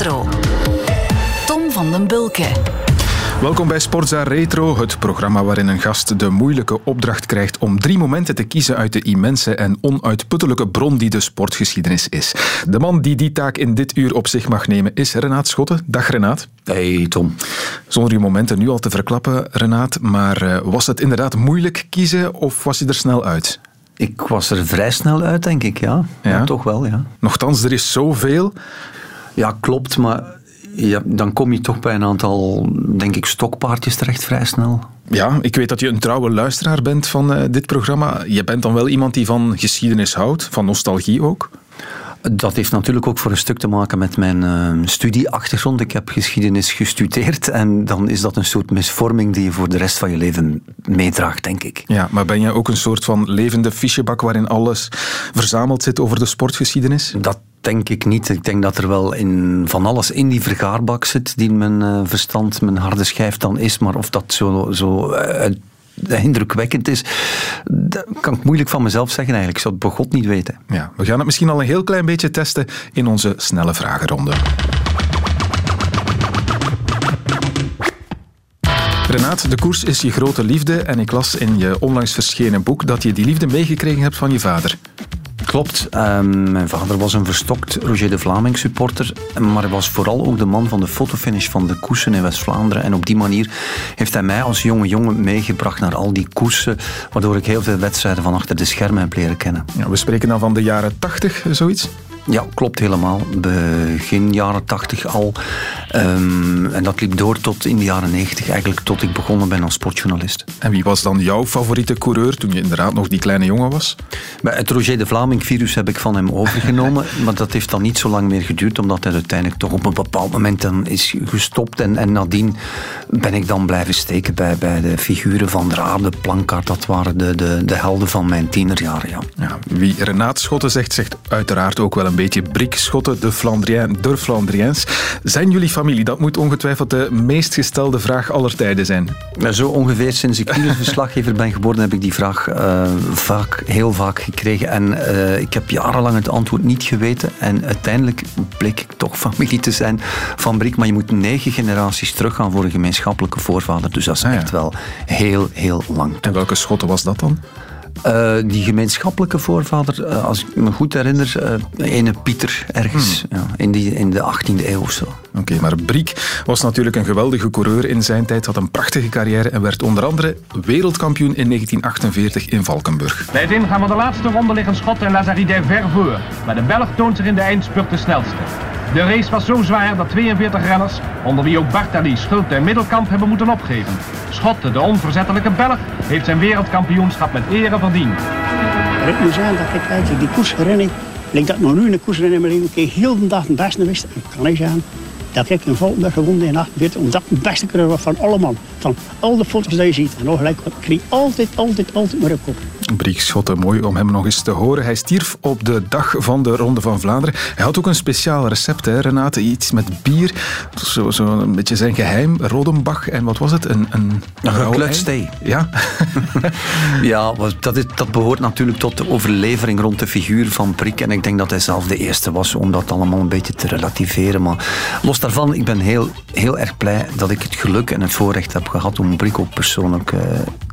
Retro. Tom van den Bulke. Welkom bij Sportza Retro, het programma waarin een gast de moeilijke opdracht krijgt om drie momenten te kiezen uit de immense en onuitputtelijke bron die de sportgeschiedenis is. De man die die taak in dit uur op zich mag nemen is Renaat Schotten. Dag Renaat. Hey Tom. Zonder je momenten nu al te verklappen, Renaat, maar uh, was het inderdaad moeilijk kiezen of was je er snel uit? Ik was er vrij snel uit, denk ik, ja. ja. ja toch wel, ja. Nochtans, er is zoveel. Ja, klopt, maar ja, dan kom je toch bij een aantal, denk ik, stokpaardjes terecht vrij snel. Ja, ik weet dat je een trouwe luisteraar bent van uh, dit programma. Je bent dan wel iemand die van geschiedenis houdt, van nostalgie ook? Dat heeft natuurlijk ook voor een stuk te maken met mijn uh, studieachtergrond. Ik heb geschiedenis gestudeerd en dan is dat een soort misvorming die je voor de rest van je leven meedraagt, denk ik. Ja, maar ben jij ook een soort van levende fichebak waarin alles verzameld zit over de sportgeschiedenis? Dat denk ik niet. Ik denk dat er wel in, van alles in die vergaarbak zit die mijn uh, verstand, mijn harde schijf dan is. Maar of dat zo, zo uh, indrukwekkend is, dat kan ik moeilijk van mezelf zeggen eigenlijk. Ik zou het bij God niet weten. Ja, we gaan het misschien al een heel klein beetje testen in onze snelle vragenronde. Renaat, de koers is je grote liefde en ik las in je onlangs verschenen boek dat je die liefde meegekregen hebt van je vader. Klopt. Um, mijn vader was een verstokt Roger de Vlaming supporter, maar hij was vooral ook de man van de fotofinish van de koersen in West-Vlaanderen. En op die manier heeft hij mij als jonge jongen meegebracht naar al die koersen, waardoor ik heel veel wedstrijden van achter de schermen heb leren kennen. Ja, we spreken dan van de jaren tachtig, zoiets? Ja, klopt helemaal. Begin jaren tachtig al. Um, en dat liep door tot in de jaren negentig, eigenlijk tot ik begonnen ben als sportjournalist. En wie was dan jouw favoriete coureur toen je inderdaad nog die kleine jongen was? Het Roger de Vlaming-virus heb ik van hem overgenomen, maar dat heeft dan niet zo lang meer geduurd, omdat hij uiteindelijk toch op een bepaald moment dan is gestopt. En, en nadien ben ik dan blijven steken bij, bij de figuren van de Aarde, Plankaart. Dat waren de, de, de helden van mijn tienerjaren, ja. ja. Wie Renaat Schotten zegt, zegt uiteraard ook wel een beetje Brikschotten, de Flandrien, de Flandriens. Zijn jullie familie? Dat moet ongetwijfeld de meest gestelde vraag aller tijden zijn. Zo ongeveer sinds ik verslaggever ben geworden heb ik die vraag uh, vaak, heel vaak gekregen. En uh, ik heb jarenlang het antwoord niet geweten. En uiteindelijk bleek ik toch familie te zijn van Brik. Maar je moet negen generaties teruggaan voor een gemeenschappelijke voorvader. Dus dat is ah, echt wel heel, heel lang. En welke schotten was dat dan? Uh, die gemeenschappelijke voorvader, uh, als ik me goed herinner, uh, ene Pieter ergens hmm. ja, in, die, in de 18e eeuw of zo. Oké, okay, maar Briek was natuurlijk een geweldige coureur in zijn tijd, had een prachtige carrière en werd onder andere wereldkampioen in 1948 in Valkenburg. Bij het ingaan van de laatste ronde liggen Schot en Lazaride ver voor, maar de Belg toont zich in de eindspurt de snelste. De race was zo zwaar dat 42 renners, onder wie ook Bartali, Schulte en Middelkamp, hebben moeten opgeven. Schotte, de onverzettelijke Belg, heeft zijn wereldkampioenschap met ere verdiend. Het moet zijn dat ik eigenlijk die koers herinner, ik dat nog nu in de koers herinner, maar ik heel de dag het beste wist. En kan ik zeggen dat ik een Valkenburg gewonnen in 48, omdat het beste coureur van allemaal. Van al de foto's die je ziet. En nog gelijk, ik kreeg altijd, altijd, altijd maar op kop. Briek Schotten, mooi om hem nog eens te horen. Hij stierf op de dag van de Ronde van Vlaanderen. Hij had ook een speciaal recept, hè, Renate. Iets met bier. Zo, zo een beetje zijn geheim. Rodenbach en wat was het? Een, een, een Ja. ja, dat, is, dat behoort natuurlijk tot de overlevering rond de figuur van Briek. En ik denk dat hij zelf de eerste was om dat allemaal een beetje te relativeren. Maar los daarvan, ik ben heel, heel erg blij dat ik het geluk en het voorrecht heb gehad om Briek ook persoonlijk uh,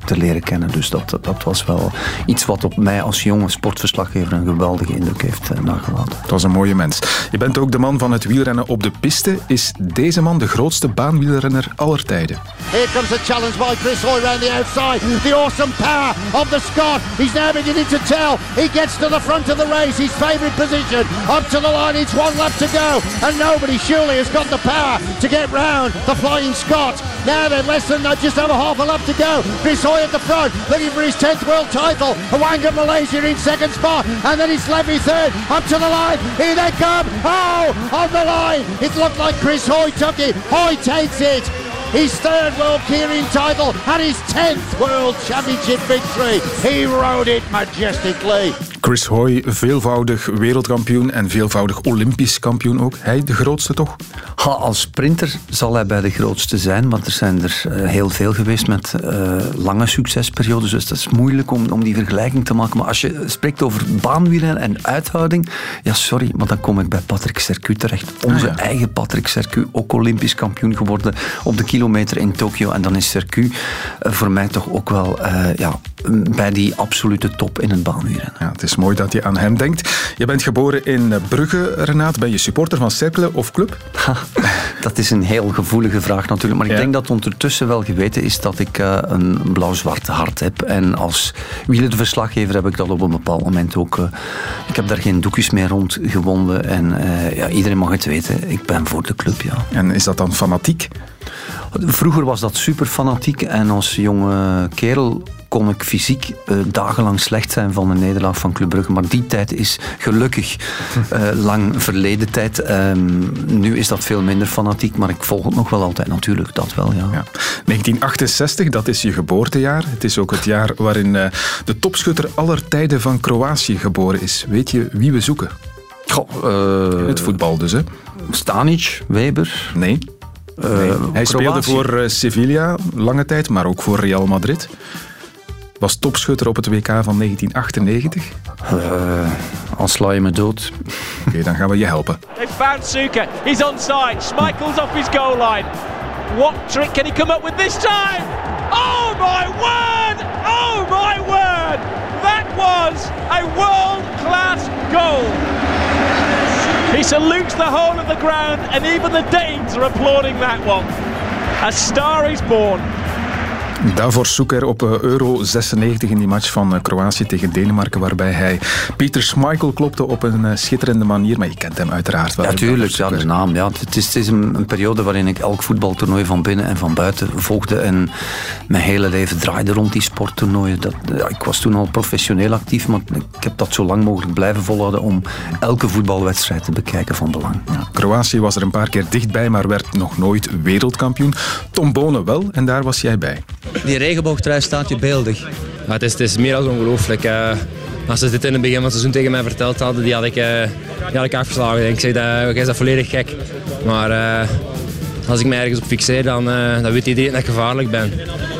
te leren kennen. Dus dat, dat was wel iets wat op mij als jonge sportverslaggever een geweldige indruk heeft uh, nagelaten. Het was een mooie mens. Je bent ook de man van het wielrennen op de piste. Is deze man de grootste baanwielrenner aller tijden? Here comes the challenge by Chris Hoy around the outside. The awesome power of the Scot. He's now beginning to tell. He gets to the front of the race. His favourite position. Up to the line. It's one lap to go. And nobody surely has got the power to get round the Flying Scot. Now they're less than just over half a lap to go. Chris Hoy at the front, looking for his 10th world title. Hawanga Malaysia in second spot, and then it's Levy third. Up to the line. Here they come. Oh, on the line. It looked like Chris Hoy took it. Hoy takes it. His third World Keirin title and his 10th World Championship victory. He rode it majestically. Chris Hoy, veelvoudig wereldkampioen en veelvoudig Olympisch kampioen ook. Hij de grootste toch? Ha, als sprinter zal hij bij de grootste zijn, want er zijn er eh, heel veel geweest met uh, lange succesperiodes. Dus dat is moeilijk om, om die vergelijking te maken. Maar als je spreekt over baanwielen en uithouding, ja sorry, maar dan kom ik bij Patrick Sercu terecht. Onze Ah, ja. eigen Patrick Sercu, ook Olympisch kampioen geworden op de kilometer in Tokio. En dan is Sercu eh, voor mij toch ook wel eh, ja, bij die absolute top in het baanwielen. Ja, het is mooi dat je aan hem denkt. Je bent geboren in Brugge, Renaat. Ben je supporter van Cercle of club? Dat is een heel gevoelige vraag natuurlijk. Maar ik Ja. denk dat ondertussen wel geweten is dat ik eh, een blauw-zwart hart heb. En als wielerverslaggever heb ik dat op een bepaald moment ook... ik heb daar geen doekjes meer rond gewonden. En ja, iedereen mag het weten. Ik ben voor de club, ja. En is dat dan fanatiek? Vroeger was dat super fanatiek en als jonge kerel kon ik fysiek eh, dagenlang slecht zijn van een nederlaag van Club Brugge. Maar die tijd is gelukkig eh, lang verleden tijd. Ehm, nu is dat veel minder fanatiek, maar ik volg het nog wel altijd natuurlijk, dat wel, ja. Ja. 1968, dat is je geboortejaar. Het is ook het jaar waarin eh, de topschutter aller tijden van Kroatië geboren is. Weet je wie we zoeken? Goh, Het voetbal dus, hè? Stanic, Weber. Nee. Eh, Nee. Hij speelde voor eh, Sevilla lange tijd, maar ook voor Real Madrid. Was topschutter op het WK van 1998. Eh, al sla je me dood. Oké, dan gaan we je helpen. They've found Suka. He's onside. Schmeichel's off his goal line. What trick can he come up with this time? Oh my word! Oh my word! That was a world class goal. He salutes the whole of the ground, and even the Danes are applauding that one. A star is born. Davor Suker op eh, Euro 96 in die match van eh, Kroatië tegen Denemarken, waarbij hij Pieter Schmeichel klopte op een eh, schitterende manier. Maar je kent hem uiteraard wel. Ja, hè, tuurlijk. Davor Ja, de naam. Ja. Het is, het is een, een periode waarin ik elk voetbaltoernooi van binnen en van buiten volgde. En mijn hele leven draaide rond die sporttoernooien. Dat, ja, ik was toen al professioneel actief, maar ik heb dat zo lang mogelijk blijven volhouden om elke voetbalwedstrijd te bekijken van belang. Ja. Kroatië was er een paar keer dichtbij, maar werd nog nooit wereldkampioen. Tom Bonen wel, en daar was jij bij. Die regenboogtrui staat je beeldig. Ja, het, is, het is meer dan ongelooflijk. als ze dit in het begin van het seizoen tegen mij verteld hadden, die had ik, eh, die had ik afgeslagen. Ik zei, dat, jij is dat volledig gek. Maar eh, als ik mij ergens op fixeer, dan, eh, dan weet iedereen dat ik gevaarlijk ben.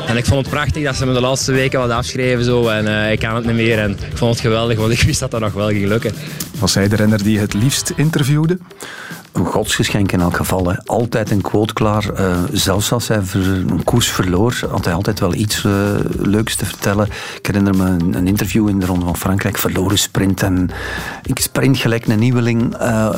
En ik vond het prachtig dat ze me de laatste weken wat afschreven. Zo, en eh, ik kan het niet meer. En ik vond het geweldig, want ik wist dat dat nog wel ging lukken. Was hij de renner die het liefst interviewde? Een godsgeschenk in elk geval. Hè. Altijd een quote klaar. Eh, zelfs als hij een koers verloor, had hij altijd wel iets eh, leuks te vertellen. Ik herinner me een, een interview in de Ronde van Frankrijk. Verloren sprint en ik sprint gelijk een nieuweling. Eh,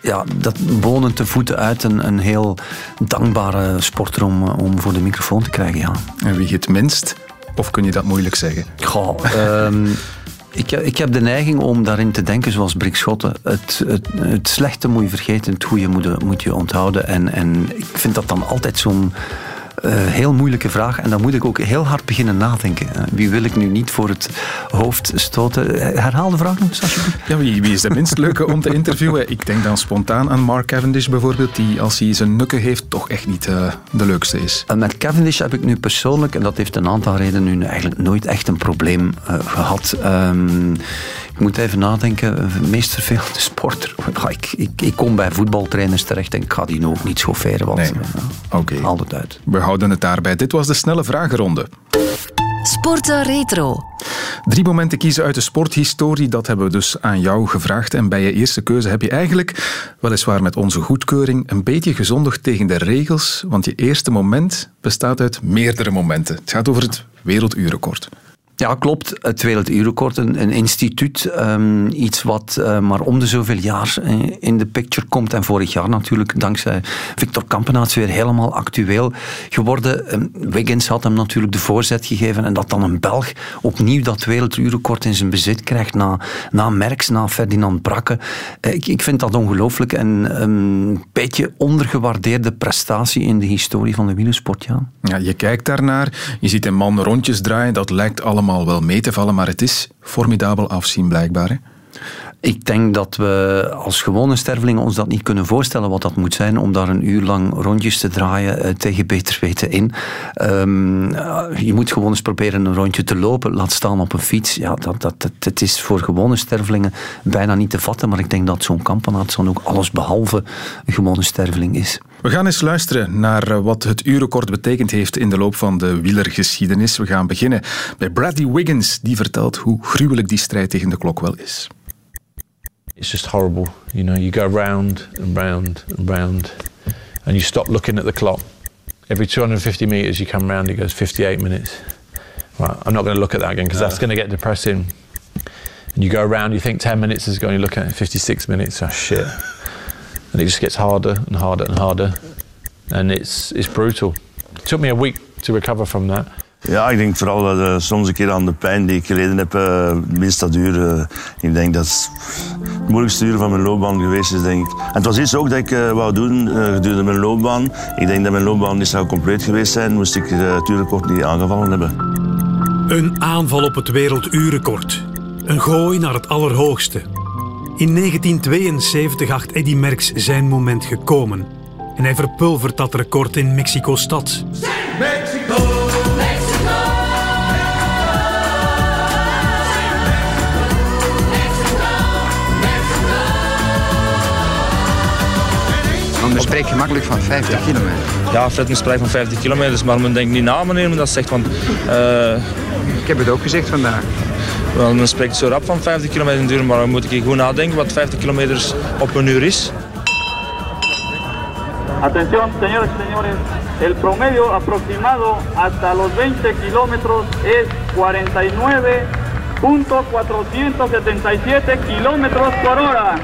ja, dat bonen te voeten uit. Een, een heel dankbare sporter om, om voor de microfoon te krijgen, ja. En wie het minst? Of kun je dat moeilijk zeggen? Goh, ehm, ik, ik heb de neiging om daarin te denken zoals Brik Schotten. Het, het, het slechte moet je vergeten, het goede moet, je- moet je onthouden. En, en ik vind dat dan altijd zo'n eh, heel moeilijke vraag. En dan moet ik ook heel hard beginnen nadenken. Eh, wie wil ik nu niet voor het hoofd stoten? Eh, Herhaal de vraag nog eens alsjeblieft. Ja, wie, wie is de minst leuke om te interviewen? Ik denk dan spontaan aan Mark Cavendish bijvoorbeeld, die als hij zijn nukken heeft toch echt niet de leukste is. En met Cavendish heb ik nu persoonlijk, en dat heeft een aantal redenen, nu eigenlijk nooit echt een probleem eh, gehad. Ehm, ik moet even nadenken. De meest vervelende sporter. Ja, ik, ik, ik kom bij voetbaltrainers terecht en ik ga die nu ook niet schofferen. Want Nee. Oké. haal het uit. We houden het daarbij. Dit was de snelle vragenronde. Sporten Retro. Drie momenten kiezen uit de sporthistorie, dat hebben we dus aan jou gevraagd. En bij je eerste keuze heb je eigenlijk, weliswaar met onze goedkeuring, een beetje gezondigd tegen de regels. Want je eerste moment bestaat uit meerdere momenten. Het gaat over het werelduurrecord. Ja, klopt. Het Werelduurrecord, een, instituut. ehm, iets wat eh, maar om de zoveel jaar eh, in de picture komt. En vorig jaar natuurlijk, dankzij Victor Kampenaerts, weer helemaal actueel geworden. Ehm, Wiggins had hem natuurlijk de voorzet gegeven. En dat dan een Belg opnieuw dat Werelduurrecord in zijn bezit krijgt. Na, na Merckx, na Ferdinand Brakke. Eh, ik, ik vind dat ongelooflijk. En ehm, een beetje ondergewaardeerde prestatie in de historie van de wielersport, ja. Ja, je kijkt daarnaar, je ziet een man rondjes draaien, dat lijkt allemaal wel mee te vallen, maar het is formidabel afzien blijkbaar. Hè? Ik denk dat we als gewone stervelingen ons dat niet kunnen voorstellen wat dat moet zijn om daar een uur lang rondjes te draaien uh, tegen beter weten in. Um, je moet gewoon eens proberen een rondje te lopen, laat staan op een fiets. Ja, dat, dat, het is voor gewone stervelingen bijna niet te vatten, maar ik denk dat zo'n kampionaat zo'n ook alles behalve een gewone sterveling is. We gaan eens luisteren naar eh, wat het uurrecord betekend heeft in de loop van de wielergeschiedenis. We gaan beginnen bij Bradley Wiggins, die vertelt hoe gruwelijk die strijd tegen de klok wel is. It's just horrible. You know, you go round and round and round, and you stop looking at the clock. Every 250 meters you come round, it goes 58 minutes. Well, I'm not going to look at that again because that's going to get depressing. And you go around, you think 10 minutes is going, you look at it, 56 minutes, oh shit. And it just gets harder and harder and harder. And it's, it's brutal. It took me a week to recover from that. Ja, ik denk vooral dat uh, soms een keer aan de pijn die ik geleden heb, uh, minst dat duur. Uh, ik denk dat het moeilijkste uur van mijn loopbaan geweest is, denk ik. En het was iets ook dat ik uh, wou doen gedurende mijn loopbaan. Ik denk dat mijn loopbaan niet zou compleet geweest zijn, moest ik het uurrecord niet aangevallen hebben. Een aanval op het werelduurrecord. Een gooi naar het allerhoogste. In 1972 acht Eddy Merckx zijn moment gekomen. En hij verpulvert dat record in Mexico-stad. Mexico! men spreekt gemakkelijk van 50 kilometer. Ja, Fred spreekt van 50 kilometer, maar men denkt niet na meneer, men dat zegt van... Uh... Ik heb het ook gezegd vandaag. Wel, men spreekt zo rap van 50 kilometer in duur, maar dan moet ik goed nadenken wat 50 kilometer op een uur is. Atención, señores y señores. El promedio aproximado hasta los 20 kilómetros es 49.477 kilómetros por hora.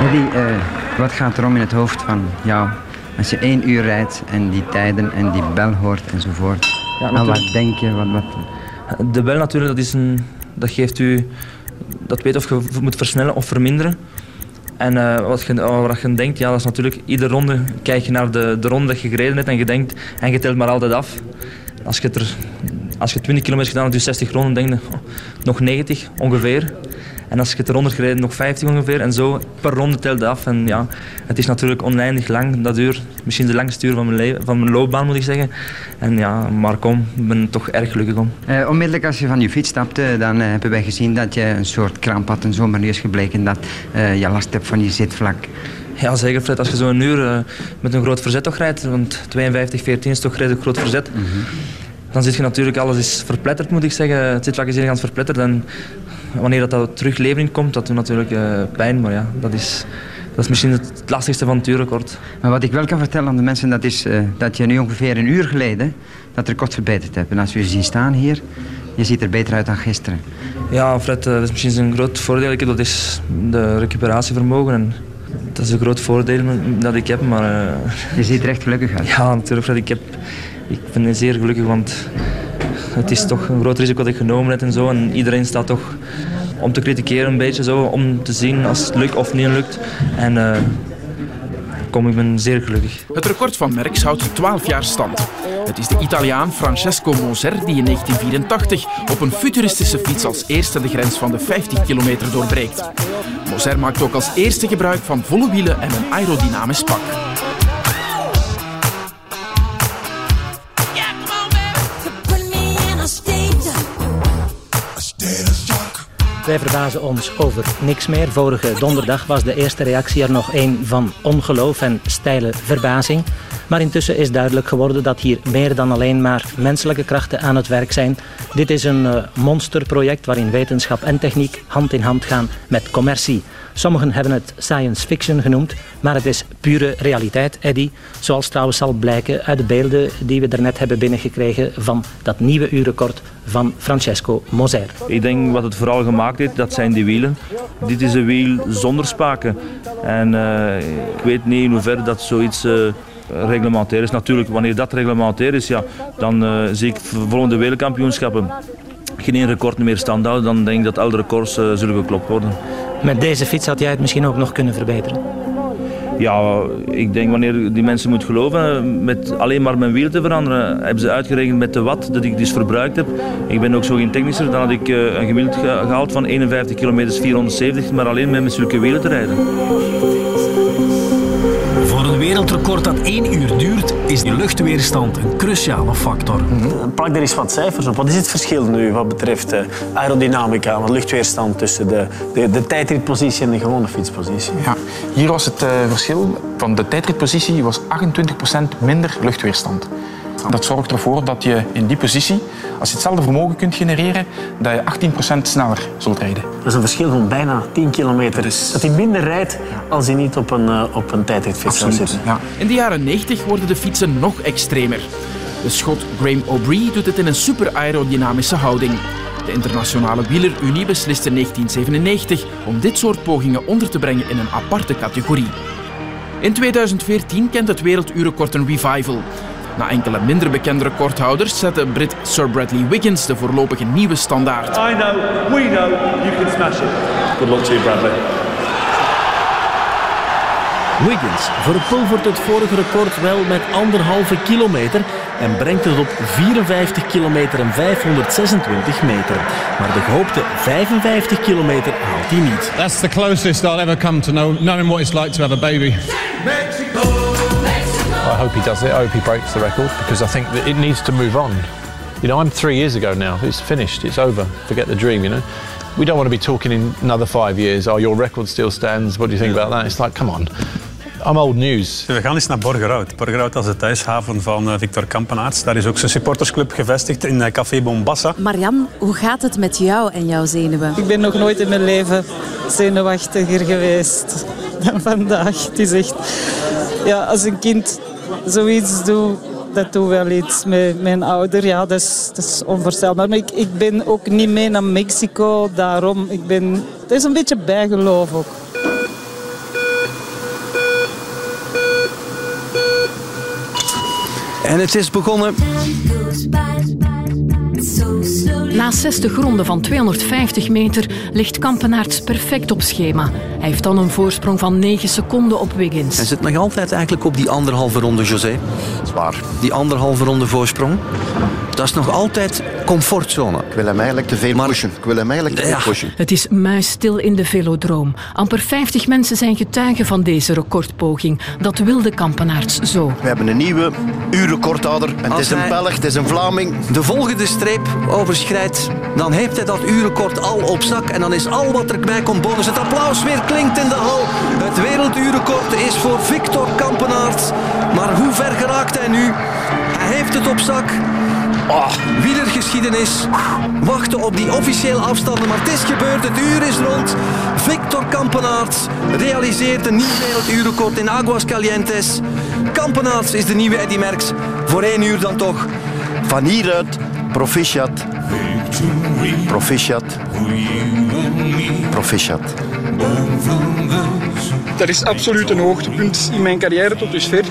Billy, uh, wat gaat er om in het hoofd van jou als je één uur rijdt en die tijden en die bel hoort enzovoort? Ja, nou, wat denk je? Wat, wat... De bel natuurlijk, dat, is een, dat geeft u... Dat weet of je moet versnellen of verminderen. En uh, wat, je, wat je denkt, ja, dat is natuurlijk... Iedere ronde kijk je naar de, de ronde dat je gereden hebt en je denkt... En je telt maar altijd af. Als je, er, als je 20 kilometer gedaan hebt, dus 60 ronden, denk je... Oh, nog 90 ongeveer. En als je het eronder gereden, nog 50 ongeveer. En zo per ronde telde af. En ja, het is natuurlijk oneindig lang, dat uur. Misschien de langste uur van mijn, leven, van mijn loopbaan, moet ik zeggen. En ja, maar kom, ik ben toch erg gelukkig om. Uh, onmiddellijk als je van je fiets stapte, dan uh, hebben wij gezien dat je een soort kramp had. En zo maar is gebleken dat uh, je last hebt van je zitvlak. Ja, zeker Fred. Als je zo'n uur met een groot verzet toch rijdt, want 52, 14 is toch redelijk groot verzet... Mm -hmm. Dan zit je natuurlijk, alles is verpletterd moet ik zeggen. Het zitvlak is heel verpletterd. En wanneer dat, dat terug leven komt, dat doet natuurlijk uh, pijn. Maar ja, dat is, dat is misschien het lastigste van het uurrecord. Maar wat ik wel kan vertellen aan de mensen, dat is uh, dat je nu ongeveer een uur geleden dat record verbeterd hebt. En als we je zien staan hier, je ziet er beter uit dan gisteren. Ja, Fred, uh, dat is misschien een groot voordeel. Dat is de recuperatievermogen. En dat is een groot voordeel dat ik heb. Maar, je ziet er echt gelukkig uit. Ja, natuurlijk Fred. Ik, heb, ik ben zeer gelukkig, want het is toch een groot risico dat ik genomen heb en zo. En iedereen staat toch om te kritikeren een beetje zo, om te zien als het lukt of niet lukt. En uh, kom, ik ben zeer gelukkig. Het record van Merckx houdt 12 jaar stand. Het is de Italiaan Francesco Moser die in 1984 op een futuristische fiets als eerste de grens van de 50 kilometer doorbreekt. Moser maakt ook als eerste gebruik van volle wielen en een aerodynamisch pak. Wij verbazen ons over niks meer. Vorige donderdag was de eerste reactie er nog een van ongeloof en steile verbazing. Maar intussen is duidelijk geworden dat hier meer dan alleen maar menselijke krachten aan het werk zijn. Dit is een uh, monsterproject waarin wetenschap en techniek hand in hand gaan met commercie. Sommigen hebben het science fiction genoemd, maar het is pure realiteit, Eddy. Zoals trouwens zal blijken uit de beelden die we daarnet hebben binnengekregen van dat nieuwe uurrecord van Francesco Moser. Ik denk wat het vooral gemaakt heeft, dat zijn die wielen. Dit is een wiel zonder spaken. En uh, ik weet niet in hoeverre dat zoiets... Uh, reglementair is. Natuurlijk, wanneer dat reglementair is, ja, dan uh, zie ik volgende wereldkampioenschappen geen record meer stand houden. Dan denk ik dat alle records uh, zullen geklopt worden. Met deze fiets had jij het misschien ook nog kunnen verbeteren? Ja, ik denk wanneer die mensen moeten geloven, met alleen maar mijn wiel te veranderen, hebben ze uitgerekend met de watt dat ik dus verbruikt heb. Ik ben ook zo geen technischer, dan had ik eh, een gemiddeld gehaald van 51 km 470, maar alleen met, met zulke wielen te rijden. Wereldrecord dat één uur duurt, is de luchtweerstand een cruciale factor. Plak er eens wat cijfers op. Wat is het verschil nu wat betreft uh, aerodynamica, wat luchtweerstand tussen de, de, de tijdritpositie en de gewone fietspositie? Ja, hier was het uh, verschil van de tijdritpositie was 28% minder luchtweerstand. Dat zorgt ervoor dat je in die positie, als je hetzelfde vermogen kunt genereren, dat je 18% sneller zult rijden. Dat is een verschil van bijna 10 kilometer. Dus dat hij minder rijdt als hij niet op een, uh, op een tijdritfiets zou zitten. Ja. In de jaren 90 worden de fietsen nog extremer. De schot Graham O'Brien doet het in een super aerodynamische houding. De Internationale Wielerunie besliste in 1997 om dit soort pogingen onder te brengen in een aparte categorie. In 2014 kent het werelduurrecord een revival. Na enkele minder bekende recordhouders zette Brit Sir Bradley Wiggins de voorlopige nieuwe standaard. I know, we know, you can smash it. Good luck to you, Bradley. Wiggins verpulvert het vorige record wel met anderhalve kilometer en brengt het op 54 kilometer en 526 meter. Maar de gehoopte 55 kilometer haalt hij niet. That's the closest I'll ever come to know, knowing what it's like to have a baby. I hope he does it. I hope he breaks the record because I think that it needs to move on. You know, I'm three years ago now. It's finished. It's over. Forget the dream, you know. We don't want to be talking in another five years. Oh, your record still stands. What do you think about that? It's like, come on. I'm old news. We gaan eens naar Borgerhout. Borgerhout is de thuishaven van uh, Victor Kampenaerts. Daar is ook zijn supportersclub gevestigd in uh, Café Bombassa. Marian, hoe gaat het met jou en jouw zenuwen? Ik ben nog nooit in mijn leven zenuwachtiger geweest dan vandaag. Het is echt... Ja, als een kind zoiets doet, dat doet wel iets met mijn ouder. Ja, dat is, dat is onvoorstelbaar. Maar ik, ik ben ook niet mee naar Mexico, daarom. Ik ben... Het is een beetje bijgeloof ook. En het is begonnen. Na 60 ronden van 250 meter ligt Kampenaerts perfect op schema. Hij heeft dan een voorsprong van 9 seconden op Wiggins. Hij zit nog altijd eigenlijk op die anderhalve ronde, José. Zwaar. Die anderhalve ronde voorsprong. Dat is nog altijd comfortzone. Ik wil hem eigenlijk te veel pushen. Ik wil hem eigenlijk te veel pushen. Het is muisstil in de velodroom. Amper 50 mensen zijn getuigen van deze recordpoging. Dat wilde Kampenaerts zo. We hebben een nieuwe uurrecordhouder. En het is een Belg, het is een Vlaming. De volgende streep overschrijdt, dan heeft hij dat uurrecord al op zak. En dan is al wat erbij komt bonus. Het applaus weer klinkt in de hal. Het werelduurrecord is voor Victor Kampenaerts. Maar hoe ver geraakt hij nu? Hij heeft het op zak. Oh, wielergeschiedenis. Wachten op die officiële afstanden, maar het is gebeurd. Het uur is rond. Victor Kampenaerts realiseert een nieuw werelduurrecord in Aguascalientes. Kampenaerts is de nieuwe Eddy Merckx. Voor één uur dan toch. Van hieruit, proficiat. Proficiat. Proficiat. Dat is absoluut een hoogtepunt in mijn carrière tot dusver.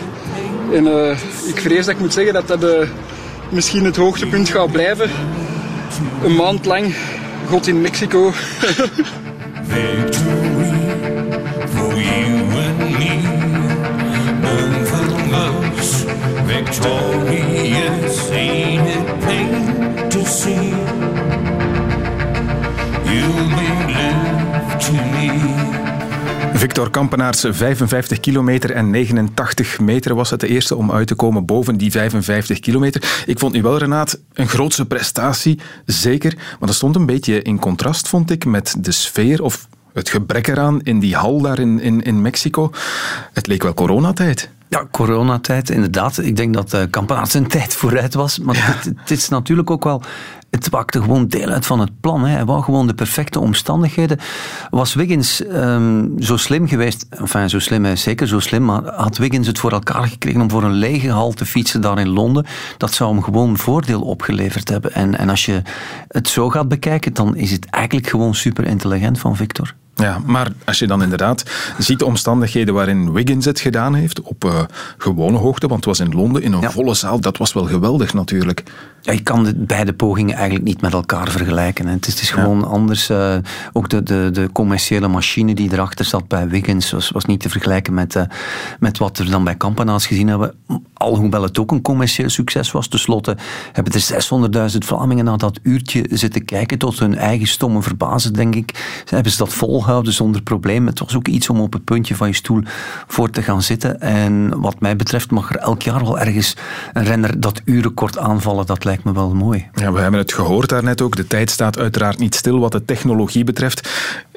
En uh, ik vrees dat ik moet zeggen dat dat uh, misschien het hoogtepunt gaat blijven. Een maand lang, God in Mexico. Victorious, ain't it plain to see? Left to me. Victor Kampenaerts, 55 kilometer en 89 meter was het de eerste om uit te komen boven die 55 kilometer. Ik vond nu wel, Renaat, een grootse prestatie, zeker. Maar dat stond een beetje in contrast, vond ik, met de sfeer of het gebrek eraan in die hal daar in, in, in Mexico. Het leek wel coronatijd. Ja, coronatijd, inderdaad. Ik denk dat uh, Kampenaerts een tijd vooruit was. Maar ja. dit, dit, is natuurlijk ook wel... Het maakte gewoon deel uit van het plan. Hè. Hij wou gewoon de perfecte omstandigheden. Was Wiggins um, zo slim geweest... Enfin, zo slim, hij is zeker zo slim. Maar had Wiggins het voor elkaar gekregen om voor een lege hal te fietsen daar in Londen? Dat zou hem gewoon voordeel opgeleverd hebben. En, en als je het zo gaat bekijken, dan is het eigenlijk gewoon super intelligent van Victor. Ja, maar als je dan inderdaad ziet de omstandigheden waarin Wiggins het gedaan heeft, op uh, gewone hoogte, want het was in Londen in een volle zaal, dat was wel geweldig natuurlijk. Ja, je kan de beide pogingen eigenlijk niet met elkaar vergelijken. Hè. Het, is, het is gewoon anders. Uh, ook de, de, de commerciële machine die erachter zat bij Wiggins was, was niet te vergelijken met, uh, met wat we dan bij Campana's gezien hebben. Alhoewel het ook een commercieel succes was. Ten slotte hebben er 600.000 Vlamingen na dat uurtje zitten kijken tot hun eigen stomme verbazen, denk ik. Hebben ze dat volgehouden zonder probleem. Het was ook iets om op het puntje van je stoel voor te gaan zitten. En wat mij betreft mag er elk jaar wel ergens een renner dat urenrecord aanvallen. Dat lijkt me wel mooi. Ja, we hebben het gehoord daarnet ook. De tijd staat uiteraard niet stil wat de technologie betreft.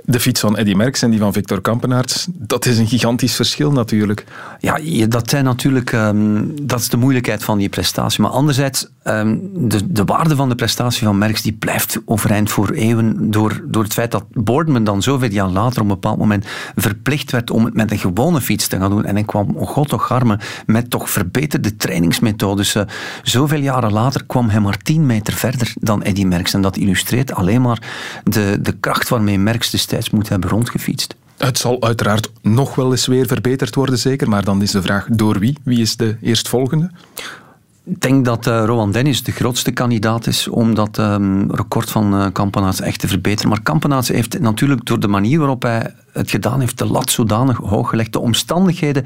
De fiets van Eddy Merckx en die van Victor Kampenaerts, dat is een gigantisch verschil natuurlijk. Ja, dat zijn natuurlijk, um, dat is de moeilijkheid van die prestatie. Maar anderzijds, um, de, de waarde van de prestatie van Merckx die blijft overeind voor eeuwen door, door het feit dat Boardman dan zoveel jaar later op een bepaald moment verplicht werd om het met een gewone fiets te gaan doen. En hij kwam, oh god toch arme, met toch verbeterde trainingsmethodes. Uh, zoveel jaren later kwam hij maar tien meter verder dan Eddy Merckx. En dat illustreert alleen maar de, de kracht waarmee Merckx de destijds moet hebben rondgefietst. Het zal uiteraard nog wel eens weer verbeterd worden, zeker. Maar dan is de vraag door wie? Wie is de eerstvolgende? Ik denk dat uh, Rowan Dennis de grootste kandidaat is om dat um, record van uh, Kampenaerts echt te verbeteren. Maar Kampenaerts heeft natuurlijk door de manier waarop hij het gedaan heeft, de lat zodanig hoog gelegd. De omstandigheden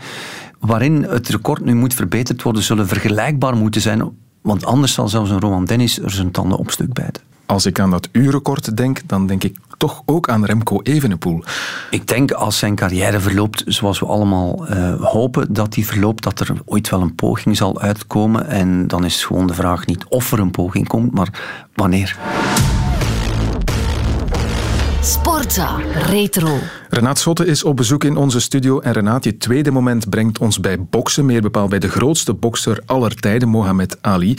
waarin het record nu moet verbeterd worden, zullen vergelijkbaar moeten zijn. Want anders zal zelfs een Rowan Dennis er zijn tanden op stuk bijten. Als ik aan dat uurrecord denk, dan denk ik toch ook aan Remco Evenepoel. Ik denk als zijn carrière verloopt zoals we allemaal uh, hopen dat die verloopt, dat er ooit wel een poging zal uitkomen. En dan is gewoon de vraag niet of er een poging komt, maar wanneer. Sportza Retro. Renaat Schotte is op bezoek in onze studio en Renaat, je tweede moment brengt ons bij boksen, meer bepaald bij de grootste bokser aller tijden, Mohamed Ali.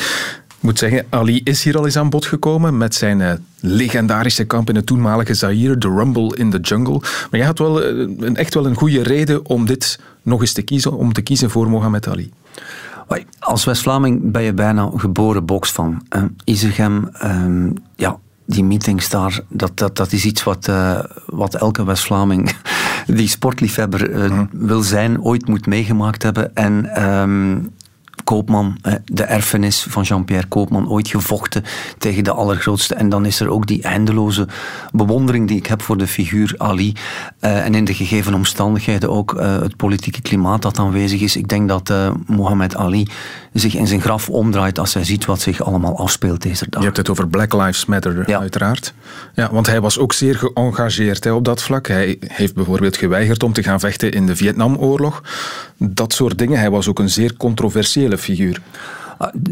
Ik moet zeggen, Ali is hier al eens aan bod gekomen met zijn uh, legendarische kamp in het toenmalige Zaire, de Rumble in the Jungle. Maar jij had wel uh, een, echt wel een goede reden om dit nog eens te kiezen, om te kiezen voor Mohamed Ali. Als West-Vlaming ben je bijna geboren boksfan. Uh, Isegem, um, ja, die meetings daar, dat, dat, dat is iets wat, uh, wat elke West-Vlaming die sportliefhebber uh, mm. wil zijn, ooit moet meegemaakt hebben. En um, Koopman, de erfenis van Jean-Pierre Koopman, ooit gevochten tegen de allergrootste. En dan is er ook die eindeloze bewondering die ik heb voor de figuur Ali. Uh, en in de gegeven omstandigheden ook uh, het politieke klimaat dat aanwezig is. Ik denk dat Mohammed Ali zich in zijn graf omdraait als hij ziet wat zich allemaal afspeelt deze dag. Je hebt het over Black Lives Matter, ja. uiteraard. Ja, want hij was ook zeer geëngageerd hè, op dat vlak. Hij heeft bijvoorbeeld geweigerd om te gaan vechten in de Vietnamoorlog. Dat soort dingen. Hij was ook een zeer controversiële figuur.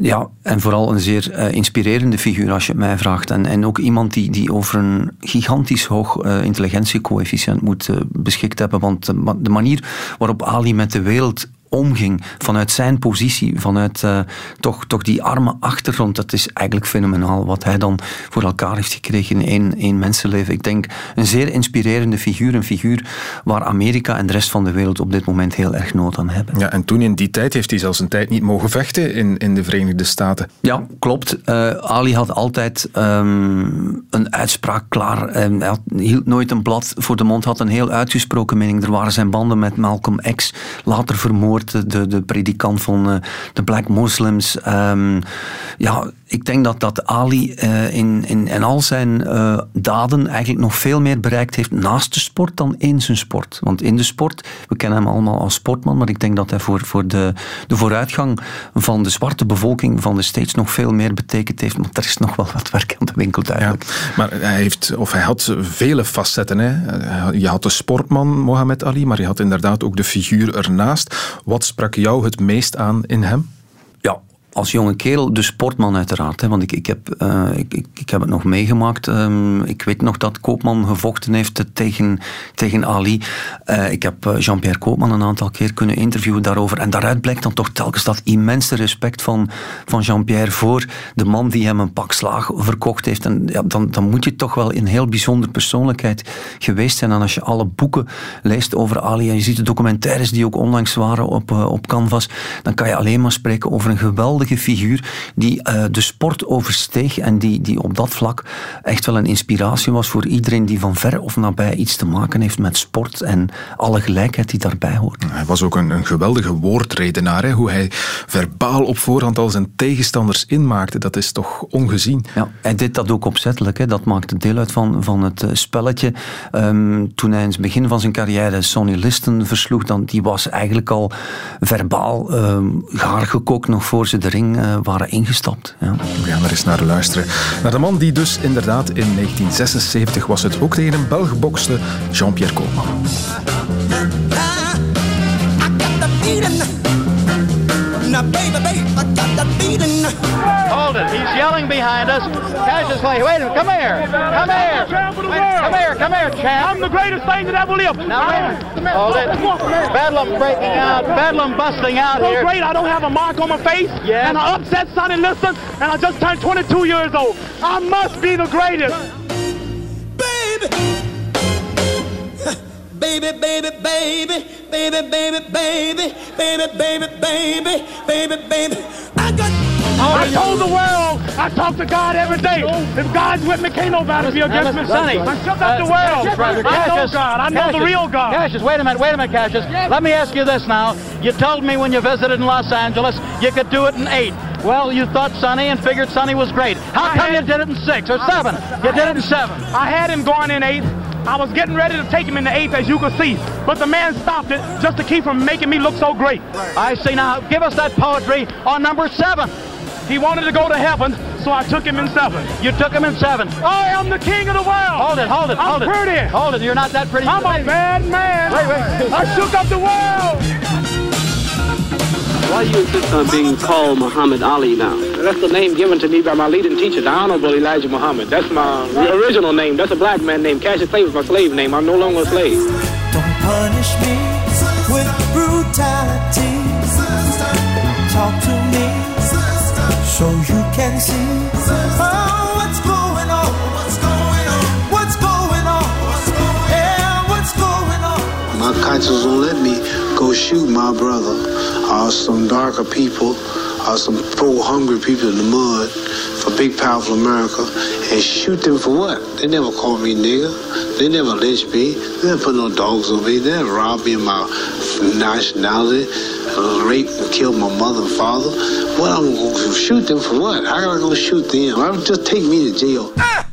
Ja, en vooral een zeer uh, inspirerende figuur als je het mij vraagt. En, en ook iemand die, die over een gigantisch hoog uh, intelligentiecoëfficiënt moet uh, beschikt hebben. Want de manier waarop Ali met de wereld omging vanuit zijn positie, vanuit uh, toch, toch die arme achtergrond. Dat is eigenlijk fenomenaal wat hij dan voor elkaar heeft gekregen in één, één mensenleven. Ik denk een zeer inspirerende figuur, een figuur waar Amerika en de rest van de wereld op dit moment heel erg nood aan hebben. Ja, en toen in die tijd heeft hij zelfs een tijd niet mogen vechten in, in de Verenigde Staten. Ja, klopt. Uh, Ali had altijd um, een uitspraak klaar. Um, hij had, hield nooit een blad voor de mond, had een heel uitgesproken mening. Er waren zijn banden met Malcolm X, later vermoord de, de predikant van uh, de Black Muslims. Um, ja, ik denk dat, dat Ali uh, in, in, al zijn uh, daden eigenlijk nog veel meer bereikt heeft naast de sport dan in zijn sport. Want in de sport, we kennen hem allemaal als sportman, maar ik denk dat hij voor, voor de, de vooruitgang van de zwarte bevolking van de States nog veel meer betekend heeft. Maar er is nog wel wat werk aan de winkel duidelijk. Ja, maar hij, heeft, of hij had vele facetten. Hè. Je had de sportman Mohammed Ali, maar je had inderdaad ook de figuur ernaast. Wat sprak jou het meest aan in hem? Als jonge kerel de sportman uiteraard. Hè, want ik, ik, heb, uh, ik, ik, ik, heb het nog meegemaakt. Um, ik weet nog dat Koopman gevochten heeft tegen, tegen Ali. Uh, ik heb Jean-Pierre Koopman een aantal keer kunnen interviewen daarover. En daaruit blijkt dan toch telkens dat immense respect van, van Jean-Pierre voor de man die hem een pak slaag verkocht heeft. En ja, dan, dan moet je toch wel een heel bijzondere persoonlijkheid geweest zijn. En als je alle boeken leest over Ali en je ziet de documentaires die ook onlangs waren op, op Canvas, dan kan je alleen maar spreken over een geweldige geweldige figuur die eh, de sport oversteeg en die, die op dat vlak echt wel een inspiratie was voor iedereen die van ver of nabij iets te maken heeft met sport en alle gelijkheid die daarbij hoort. Hij was ook een, een geweldige woordredenaar. Hè? Hoe hij verbaal op voorhand al zijn tegenstanders inmaakte, dat is toch ongezien. Ja, hij deed dat ook opzettelijk. Hè. Dat maakte deel uit van, van het eh, spelletje. Ehm, toen hij in het begin van zijn carrière Sonny Liston versloeg, dan, die was eigenlijk al verbaal um, gaar gekookt nog voor ze de ring uh, waren ingestapt. Ja. We gaan er eens naar luisteren. Naar de man die dus inderdaad in 1976 was het ook tegen een Belg bokste, Jean-Pierre Koolman. Now, baby, baby, I got that feeling. Hold it. He's yelling behind us. Cassius Clay, wait a minute. Come here. Come here. Wait, come here. Come here, champ. I'm the greatest thing that ever lived. Now, wait Hold it. Bedlam breaking out. Bedlam busting out so here. great. I don't have a mark on my face. Yes. And I upset Sonny Liston. And I just turned 22 years old. I must be the greatest. baby, baby, baby, baby, baby, baby, baby, baby, baby, baby, baby. I got. I told the world, I talk to God every day. If God's with me, can't nobody be against me. Sonny, I shut up the world. I know God. I know the real God. Cassius, wait a minute, wait a minute, Cassius. Let me ask you this now. You told me when you visited in Los Angeles you could do it in eight. Well, you thought Sonny and figured Sonny was great. How come you did it in six or seven? You did it in seven. I had him going in eight. I was getting ready to take him in the eighth, as you can see. But the man stopped it just to keep from making me look so great. I say, Now, give us that poetry on number seven. He wanted to go to heaven, so I took him in seven. You took him in seven. I am the king of the world. Hold it, hold it, I'm hold it. pretty. Hold it. You're not that pretty. I'm a bad man. Wait, wait. I shook up the world. Why do you insist on being called Muhammad Ali now? That's the name given to me by my leading teacher, the Honorable Elijah Muhammad. That's my original name. That's a black man name. Cassius Clay was my slave name. I'm no longer a slave. Don't punish me with brutality. Talk to me so you can see oh, what's going on. What's going on? What's going on? Yeah, what's going on? My conscience won't let me go shoot my brother or some darker people or some poor hungry people in the mud for big powerful America and shoot them for what? They never called me nigger. They never lynched me. They never put no dogs on me. They never robbed me of my nationality, uh, raped and killed my mother and father. What I'm gonna shoot them for what? How am I gonna shoot them? I would just take me to jail. Bad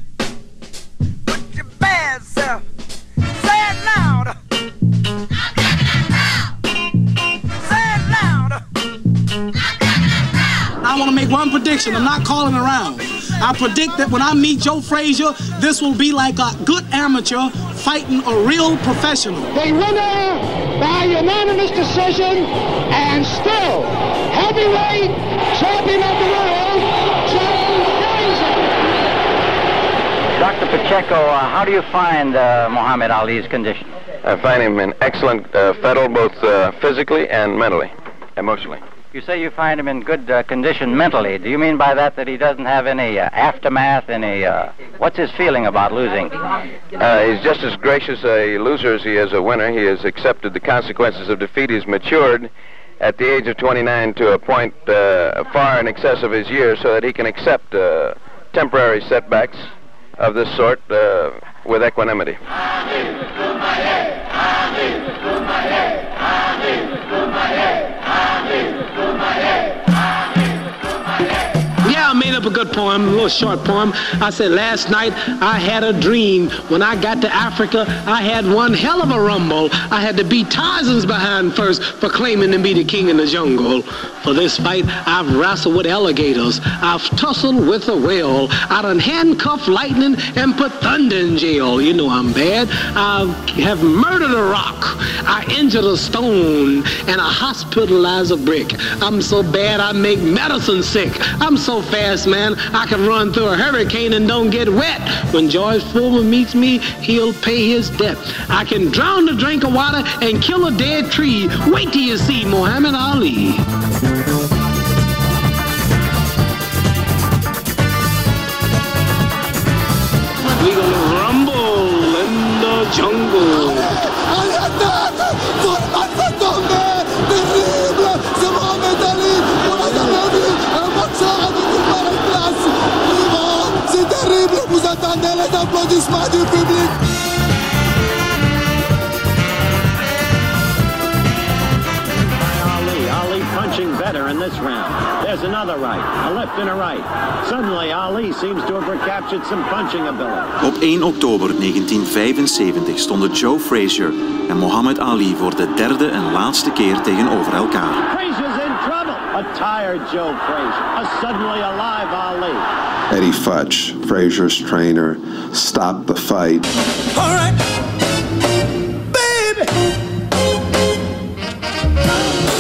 make prediction. I'm not calling around. I predict that when I meet Joe Frazier, this will be like a good amateur fighting a real professional. The winner by unanimous decision and still heavyweight champion of the world, Joe Frazier. Dr. Pacheco, uh, how do you find uh, Muhammad Ali's condition? I find him in excellent uh, fettle, both uh, physically and mentally, emotionally. You say you find him in good uh, condition mentally. Do you mean by that that he doesn't have any uh, aftermath, any... Uh, what's his feeling about losing? Uh, he's just as gracious a loser as he is a winner. He has accepted the consequences of defeat. He's matured at the age of 29 to a point uh, far in excess of his years so that he can accept uh, temporary setbacks of this sort uh, with equanimity. हमारे I made up a good poem, a little short poem. I said, last night I had a dream. When I got to Africa, I had one hell of a rumble. I had to beat Tarzan's behind first for claiming to be the king in the jungle. For this fight, I've wrestled with alligators. I've tussled with a whale. I done handcuffed lightning and put thunder in jail. You know I'm bad. I have murdered a rock. I injured a stone and I hospitalized a brick. I'm so bad I make medicine sick. I'm so fast, man, I can run through a hurricane and don't get wet. When George Foreman meets me, he'll pay his debt. I can drown a drink of water and kill a dead tree. Wait till you see Muhammad Ali. We gonna rumble in the jungle. Applaudissements du public. Ali, Ali punching better in this round. There's another right, a left and a right. Suddenly, Ali seems to have recaptured some punching ability. Op 1 oktober 1975 stonden Joe Frazier en Muhammad Ali voor de derde en laatste keer tegenover elkaar. Frazier's in trouble. A tired Joe Frazier, a suddenly alive Ali. Eddie Futch, Frazier's trainer, stopped the fight. All right.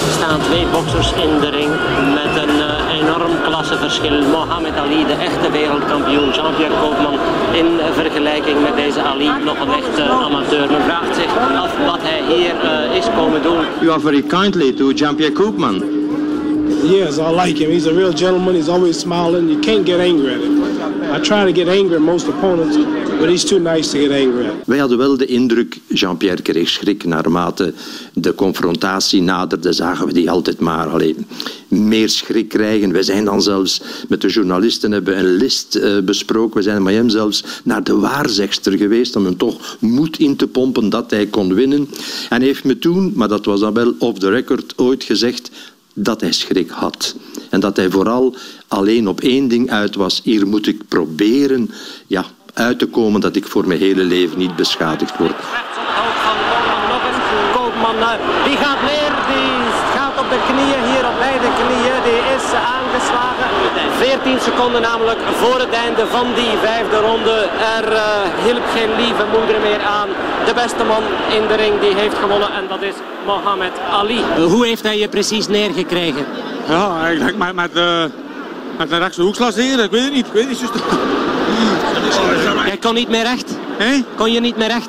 Er staan twee boxers in de ring met een eh, enorm klasseverschil. Mohamed Ali, de echte wereldkampioen. Jean-Pierre Koopman in vergelijking met deze Ali nog een echte amateur. Men vraagt zich af wat hij hier eh, is komen doen. You are very kindly to Jean-Pierre Koopman. Yes, I like him. He's a real gentleman. He's always smiling. You can't get angry at him. I try to get angry at most opponents, but he's too nice to get angry at. Wij hadden wel de indruk, Jean-Pierre kreeg schrik naarmate de confrontatie naderde, zagen we die altijd maar alleen meer schrik krijgen. We zijn dan zelfs met de journalisten hebben een list eh, besproken. We zijn met hem zelfs naar de waarzegster geweest om hem toch moed in te pompen dat hij kon winnen. En heeft me toen, maar dat was dan wel off the record, ooit gezegd dat hij schrik had. En dat hij vooral alleen op één ding uit was. Hier moet ik proberen ja, uit te komen dat ik voor mijn hele leven niet beschadigd word. Eh, die gaat neer, die gaat op de knieën, hier op beide knieën. Die is aangeslagen. 14 seconden namelijk voor het einde van die vijfde ronde. Er eh, hielp geen lieve moeder meer aan. De beste man in de ring die heeft gewonnen en dat is Mohammed Ali. Hoe heeft hij je precies neergekregen? Ja, eigenlijk met, met, uh, met een rechtse hoekslag hier. Ik weet het niet. Ik weet het niet. Jij kon niet meer recht? Kon je niet meer recht?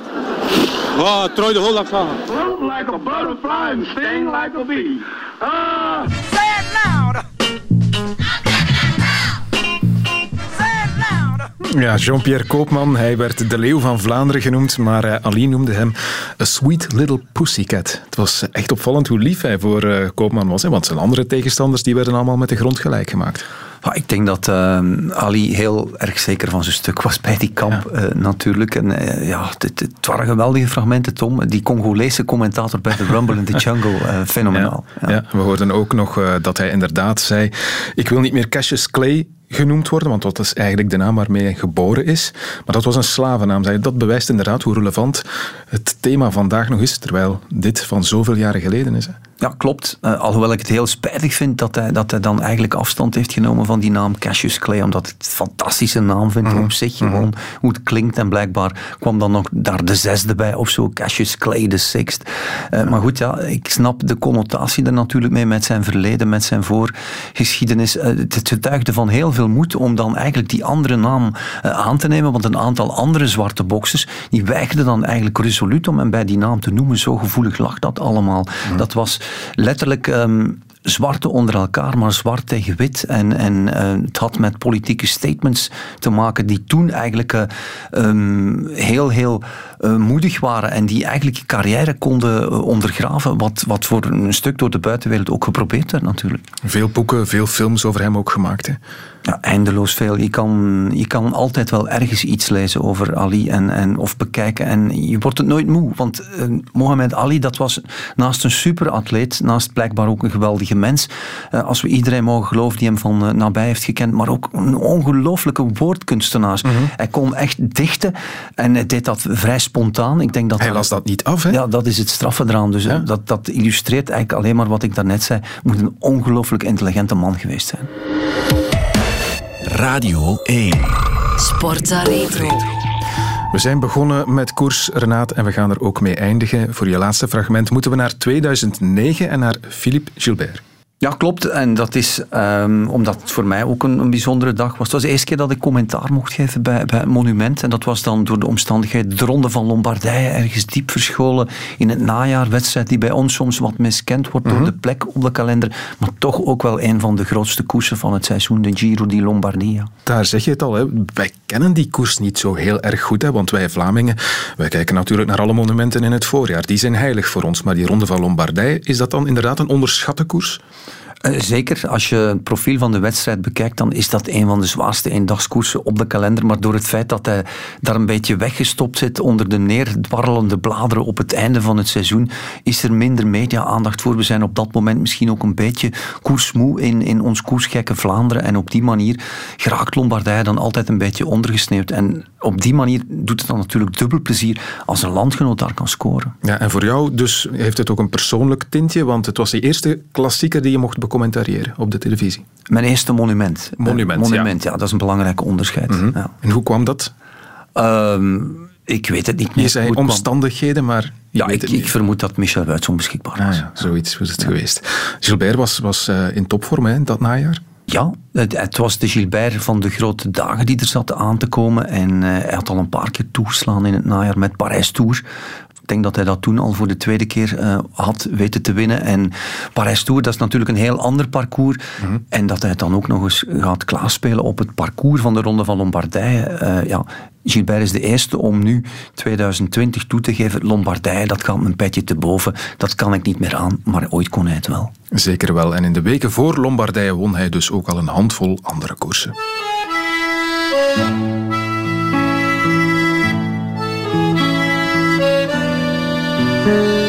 Oh, Troy de Hol afslagen. Float like a butterfly and sting like a bee. Ah! Ja, Jean-Pierre Koopman, hij werd de leeuw van Vlaanderen genoemd, maar uh, Ali noemde hem a sweet little pussycat. Het was echt opvallend hoe lief hij voor uh, Koopman was, hè, want zijn andere tegenstanders die werden allemaal met de grond gelijk gemaakt. Ik denk dat uh, Ali heel erg zeker van zijn stuk was bij die kamp ja. uh, natuurlijk. En uh, ja, het, het, waren geweldige fragmenten, Tom. Die Congolese commentator bij de Rumble in the Jungle, fenomenaal. Ja, ja. we hoorden ook nog dat hij inderdaad zei... Ik wil niet meer Cassius Clay genoemd worden, want dat is eigenlijk de naam waarmee hij geboren is. Maar dat was een slavennaam. Dat bewijst inderdaad hoe relevant het thema vandaag nog is, terwijl dit van zoveel jaren geleden is. Ja, klopt. Uh, alhoewel ik het heel spijtig vind dat hij, dat hij dan eigenlijk afstand heeft genomen van die naam Cassius Clay, omdat ik het een fantastische naam vind mm -hmm. op zich, gewoon mm -hmm. hoe het klinkt. En blijkbaar kwam dan nog daar de zesde bij of zo, Cassius Clay de sixth. Uh, maar goed, ja, ik snap de connotatie er natuurlijk mee met zijn verleden, met zijn voorgeschiedenis. Uh, het getuigde van heel veel moed om dan eigenlijk die andere naam aan te nemen, want een aantal andere zwarte boxers, die weigerden dan eigenlijk resoluut om hem bij die naam te noemen. Zo gevoelig lag dat allemaal. -hmm. Dat was letterlijk um, zwarte onder elkaar, maar zwart tegen wit. En, en uh, het had met politieke statements te maken die toen eigenlijk uh, um, heel, heel uh, moedig waren en die eigenlijk je carrière konden ondergraven, wat, wat voor een stuk door de buitenwereld ook geprobeerd werd natuurlijk. Veel boeken, veel films over hem ook gemaakt. Hè? Ja, eindeloos veel. Je kan, je kan altijd wel ergens iets lezen over Ali en, en, of bekijken. En je wordt het nooit moe. Want uh, Mohammed Ali, dat was naast een superatleet, naast blijkbaar ook een geweldige mens. Uh, als we iedereen mogen geloven die hem van uh, nabij heeft gekend. Maar ook een ongelooflijke woordkunstenaar. Mm -hmm. Hij kon echt dichten. En hij deed dat vrij spontaan. Ik denk dat hij las dat niet af, hè? Ja, dat is het straffe eraan. Dus ja? dat, dat illustreert eigenlijk alleen maar wat ik daarnet zei. Moet een ongelooflijk intelligente man geweest zijn. Radio 1. Sportza Retro. We zijn begonnen met koers, Renaat, en we gaan er ook mee eindigen. Voor je laatste fragment moeten we naar 2009 en naar Philippe Gilbert. Ja, klopt. En dat is um, omdat het voor mij ook een, een, bijzondere dag was. Het was de eerste keer dat ik commentaar mocht geven bij, bij het monument. En dat was dan door de omstandigheid de Ronde van Lombardije, ergens diep verscholen in het najaar. Wedstrijd die bij ons soms wat miskend wordt door mm -hmm. de plek op de kalender. Maar toch ook wel een van de grootste koersen van het seizoen, de Giro di Lombardia. Daar zeg je het al. Hè. Wij kennen die koers niet zo heel erg goed. Hè, want wij Vlamingen, wij kijken natuurlijk naar alle monumenten in het voorjaar. Die zijn heilig voor ons. Maar die Ronde van Lombardije, is dat dan inderdaad een onderschatte koers? Eh, zeker, als je het profiel van de wedstrijd bekijkt, dan is dat een van de zwaarste eendagskoersen op de kalender. Maar door het feit dat hij daar een beetje weggestopt zit onder de neerdwarrelende bladeren op het einde van het seizoen, is er minder media-aandacht voor. We zijn op dat moment misschien ook een beetje koersmoe in, in ons koersgekke Vlaanderen. En op die manier geraakt Lombardije dan altijd een beetje ondergesneeuwd. En op die manier doet het dan natuurlijk dubbel plezier als een landgenoot daar kan scoren. Ja, en voor jou dus heeft het ook een persoonlijk tintje, want het was de eerste klassieker die je mocht becommentariëren op de televisie. Mijn eerste monument. Monument, monument ja. Dat is een belangrijk onderscheid. Mhm. ja. En hoe kwam dat? Ehm, ik weet het niet meer. Je zei omstandigheden, maar Ja, ik, vermoed dat Michel Wuits onbeschikbaar was. Ah, ja, zoiets was het geweest. Gilbert was, was eh, in topvorm hè, dat najaar. Ja, het, het was de Gilbert van de grote dagen die er zat aan te komen. En eh, hij had al een paar keer toegeslaan in het najaar met Parijs Tour. Ik denk dat hij dat toen al voor de tweede keer eh, had weten te winnen. En Parijs Tour, dat is natuurlijk een heel ander parcours. En dat hij het dan ook nog eens gaat klaarspelen op het parcours van de Ronde van Lombardije. Eh, ja, Gilbert is de eerste om nu 2020 toe te geven. Lombardije, dat gaat mijn petje te boven. Dat kan ik niet meer aan, maar ooit kon hij het wel. Zeker wel. En in de weken voor Lombardije won hij dus ook al een handvol andere koersen. Thank you.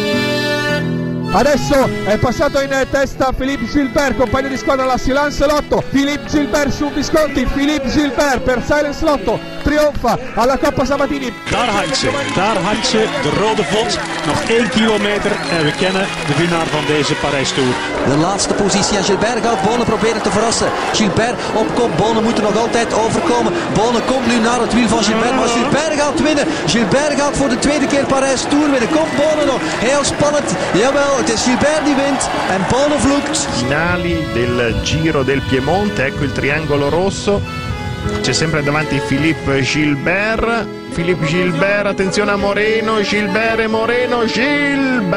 Adesso è passato in testa Philippe Gilbert, compagno di squadra alla Silence Lotto. Philippe Gilbert su Visconti, Philippe Gilbert per Silence Lotto trionfa alla Coppa Sabatini. Daar hangt ze, daar hangt ze, de rode vod. Nog één kilometer en we kennen de winnaar van deze Parijs Tour. De laatste positie en Gilbert gaat Bonen proberen te verrassen. Gilbert op kop, Bonen moet er nog altijd overkomen. Bonen komt nu naar het wiel van Gilbert, maar Gilbert gaat winnen. Gilbert gaat voor de tweede keer Parijs Tour winnen. Komt Bonen nog, heel spannend. Jawel, het is Gilbert die wint en vloekt. finali del Giro del Piemonte, ecco il triangolo rosso. C'è sempre davanti Philippe Gilbert. Philippe Gilbert, attenzione a Moreno, Gilbert e Moreno, Gilbert!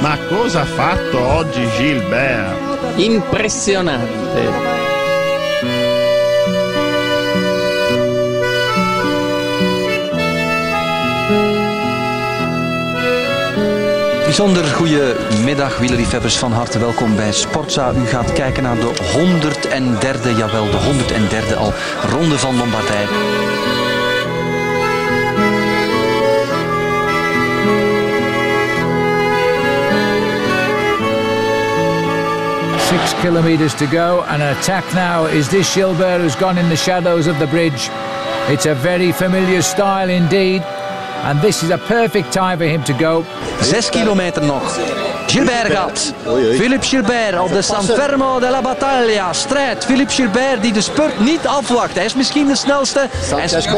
Ma cosa ha fatto oggi Gilbert? Impressionante. Bijzonder goede middag, wielerliefhebbers. Van harte welkom bij Sportza. U gaat kijken naar de 103e, jawel, de 103e al, Ronde van Lombardije. Six kilometres to go, and an attack now is this Gilbert who's gone in the shadows of the bridge. It's a very familiar style indeed, and this is a perfect time for him to go. Zes kilometer nog. Gilbert gaat. Philippe Gilbert op de San Fermo della Battaglia. Strijd. Philippe Gilbert die de spurt niet afwacht. Hij is misschien de snelste. Hij is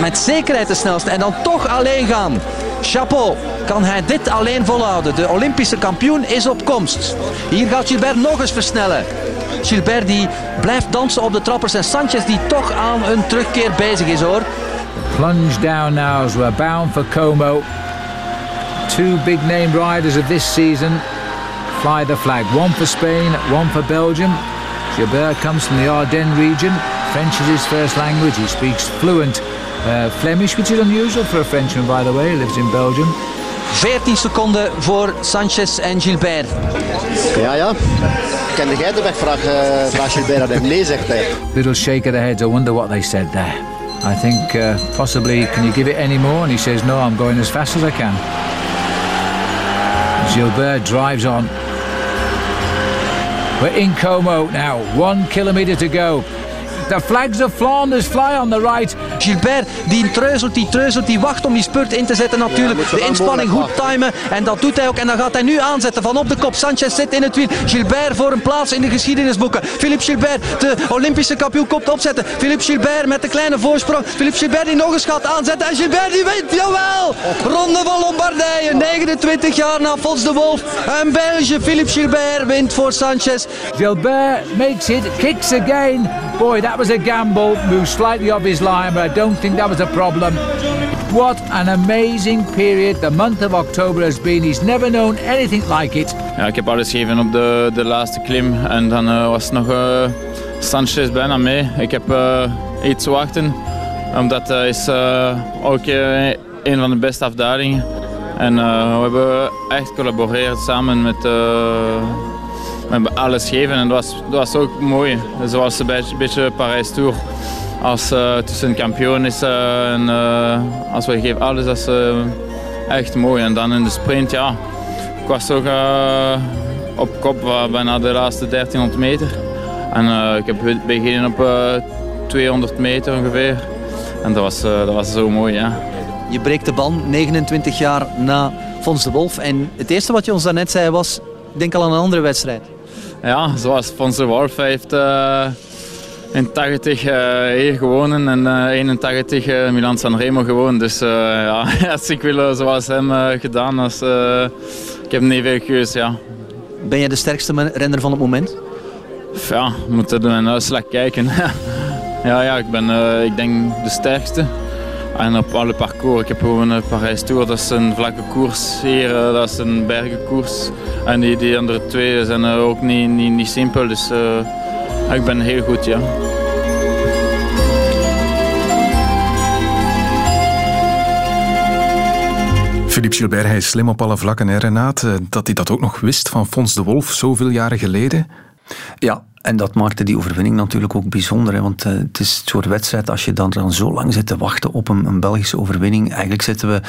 met zekerheid de snelste. En dan toch alleen gaan. Chapeau. Kan hij dit alleen volhouden? De Olympische kampioen is op komst. Hier gaat Gilbert nog eens versnellen. Gilbert die blijft dansen op de trappers. En Sanchez die toch aan een terugkeer bezig is hoor. Plunge down now as we're bound for Como. Two big name riders of this season fly the flag. One for Spain, one for Belgium. Gilbert comes from the Ardennes region. French is his first language. He speaks fluent uh, Flemish, which is unusual for a Frenchman, by the way. He lives in Belgium. 14 seconden voor Sanchez en Gilbert. Ja, ja. Kende jij de weg? Vraag, uh, Gilbert aan hem. Nee, zegt hij. Little shake of the heads. I wonder what they said there. I think uh, possibly, can you give it any more? And he says, no, I'm going as fast as I can. Gilbert drives on. We're in Como now, one kilometre to go. The flags of Flanders fly on the right. Gilbert die treuzelt, die treuzelt, die wacht om die spurt in te zetten natuurlijk. de inspanning goed timen en dat doet hij ook. En dan gaat hij nu aanzetten van op de kop. Sanchez zit in het wiel. Gilbert voor een plaats in de geschiedenisboeken. Philippe Gilbert, de Olympische kampioen, komt opzetten. Philippe Gilbert met de kleine voorsprong. Philippe Gilbert die nog eens gaat aanzetten. En Gilbert die wint, jawel! Ronde van Lombardije, 29 jaar na Fons de Wolf. Een Belge, Philippe Gilbert, wint voor Sanchez. Gilbert makes it, kicks again. Boy, that was a gamble. Moved slightly off his line, but I don't think that was a problem. What an amazing period the month of October has been. He's never known anything like it. Ja, ik heb alles gegeven op de, de laatste klim en dan uh, was nog uh, Sanchez bijna mee. Ik heb uh, iets wachten, omdat hij is ook een van de beste afdalingen. En we hebben echt gecollaboreerd samen met we hebben alles gegeven en dat was, dat was ook mooi. Zoals een beetje, beetje Parijs Tour. Als uh, tussen kampioen is en uh, als we geven alles, dat is echt mooi. En dan in de sprint, ja, ik was ook op kop bijna de laatste 1300 meter. En ik heb beginnen op 200 meter ongeveer. En dat was, dat was zo mooi, ja. Je breekt de band 29 jaar na Fons de Wolf. En het eerste wat je ons daarnet zei was, denk al aan een andere wedstrijd. Ja, zoals de Wolf heeft uh, in 80 uh, hier gewonnen en uh, 81 uh, Milan Sanremo gewonnen. Dus ja, als ik wil zoals hem gedaan, als, ik heb niet veel keus, ja. Ben jij de sterkste renner van het moment? Ja, we moeten naar een uitslag kijken. ja, ja, ik ben ik denk de sterkste. En op alle parcours. Ik heb gewoon een Parijs Tour, dat is een vlakke koers. Hier, eh, dat is een bergenkoers. En die, die andere twee zijn eh, ook niet, niet, niet simpel. Dus uh, ik ben heel goed, ja. Philippe Gilbert, hij is slim op alle vlakken, hè Renaat? Dat hij dat ook nog wist van Fons de Wolf zoveel jaren geleden. Ja, en dat maakte die overwinning natuurlijk ook bijzonder. Hè, want uh, het is het soort wedstrijd, als je dan, dan zo lang zit te wachten op een, een Belgische overwinning. Eigenlijk zitten we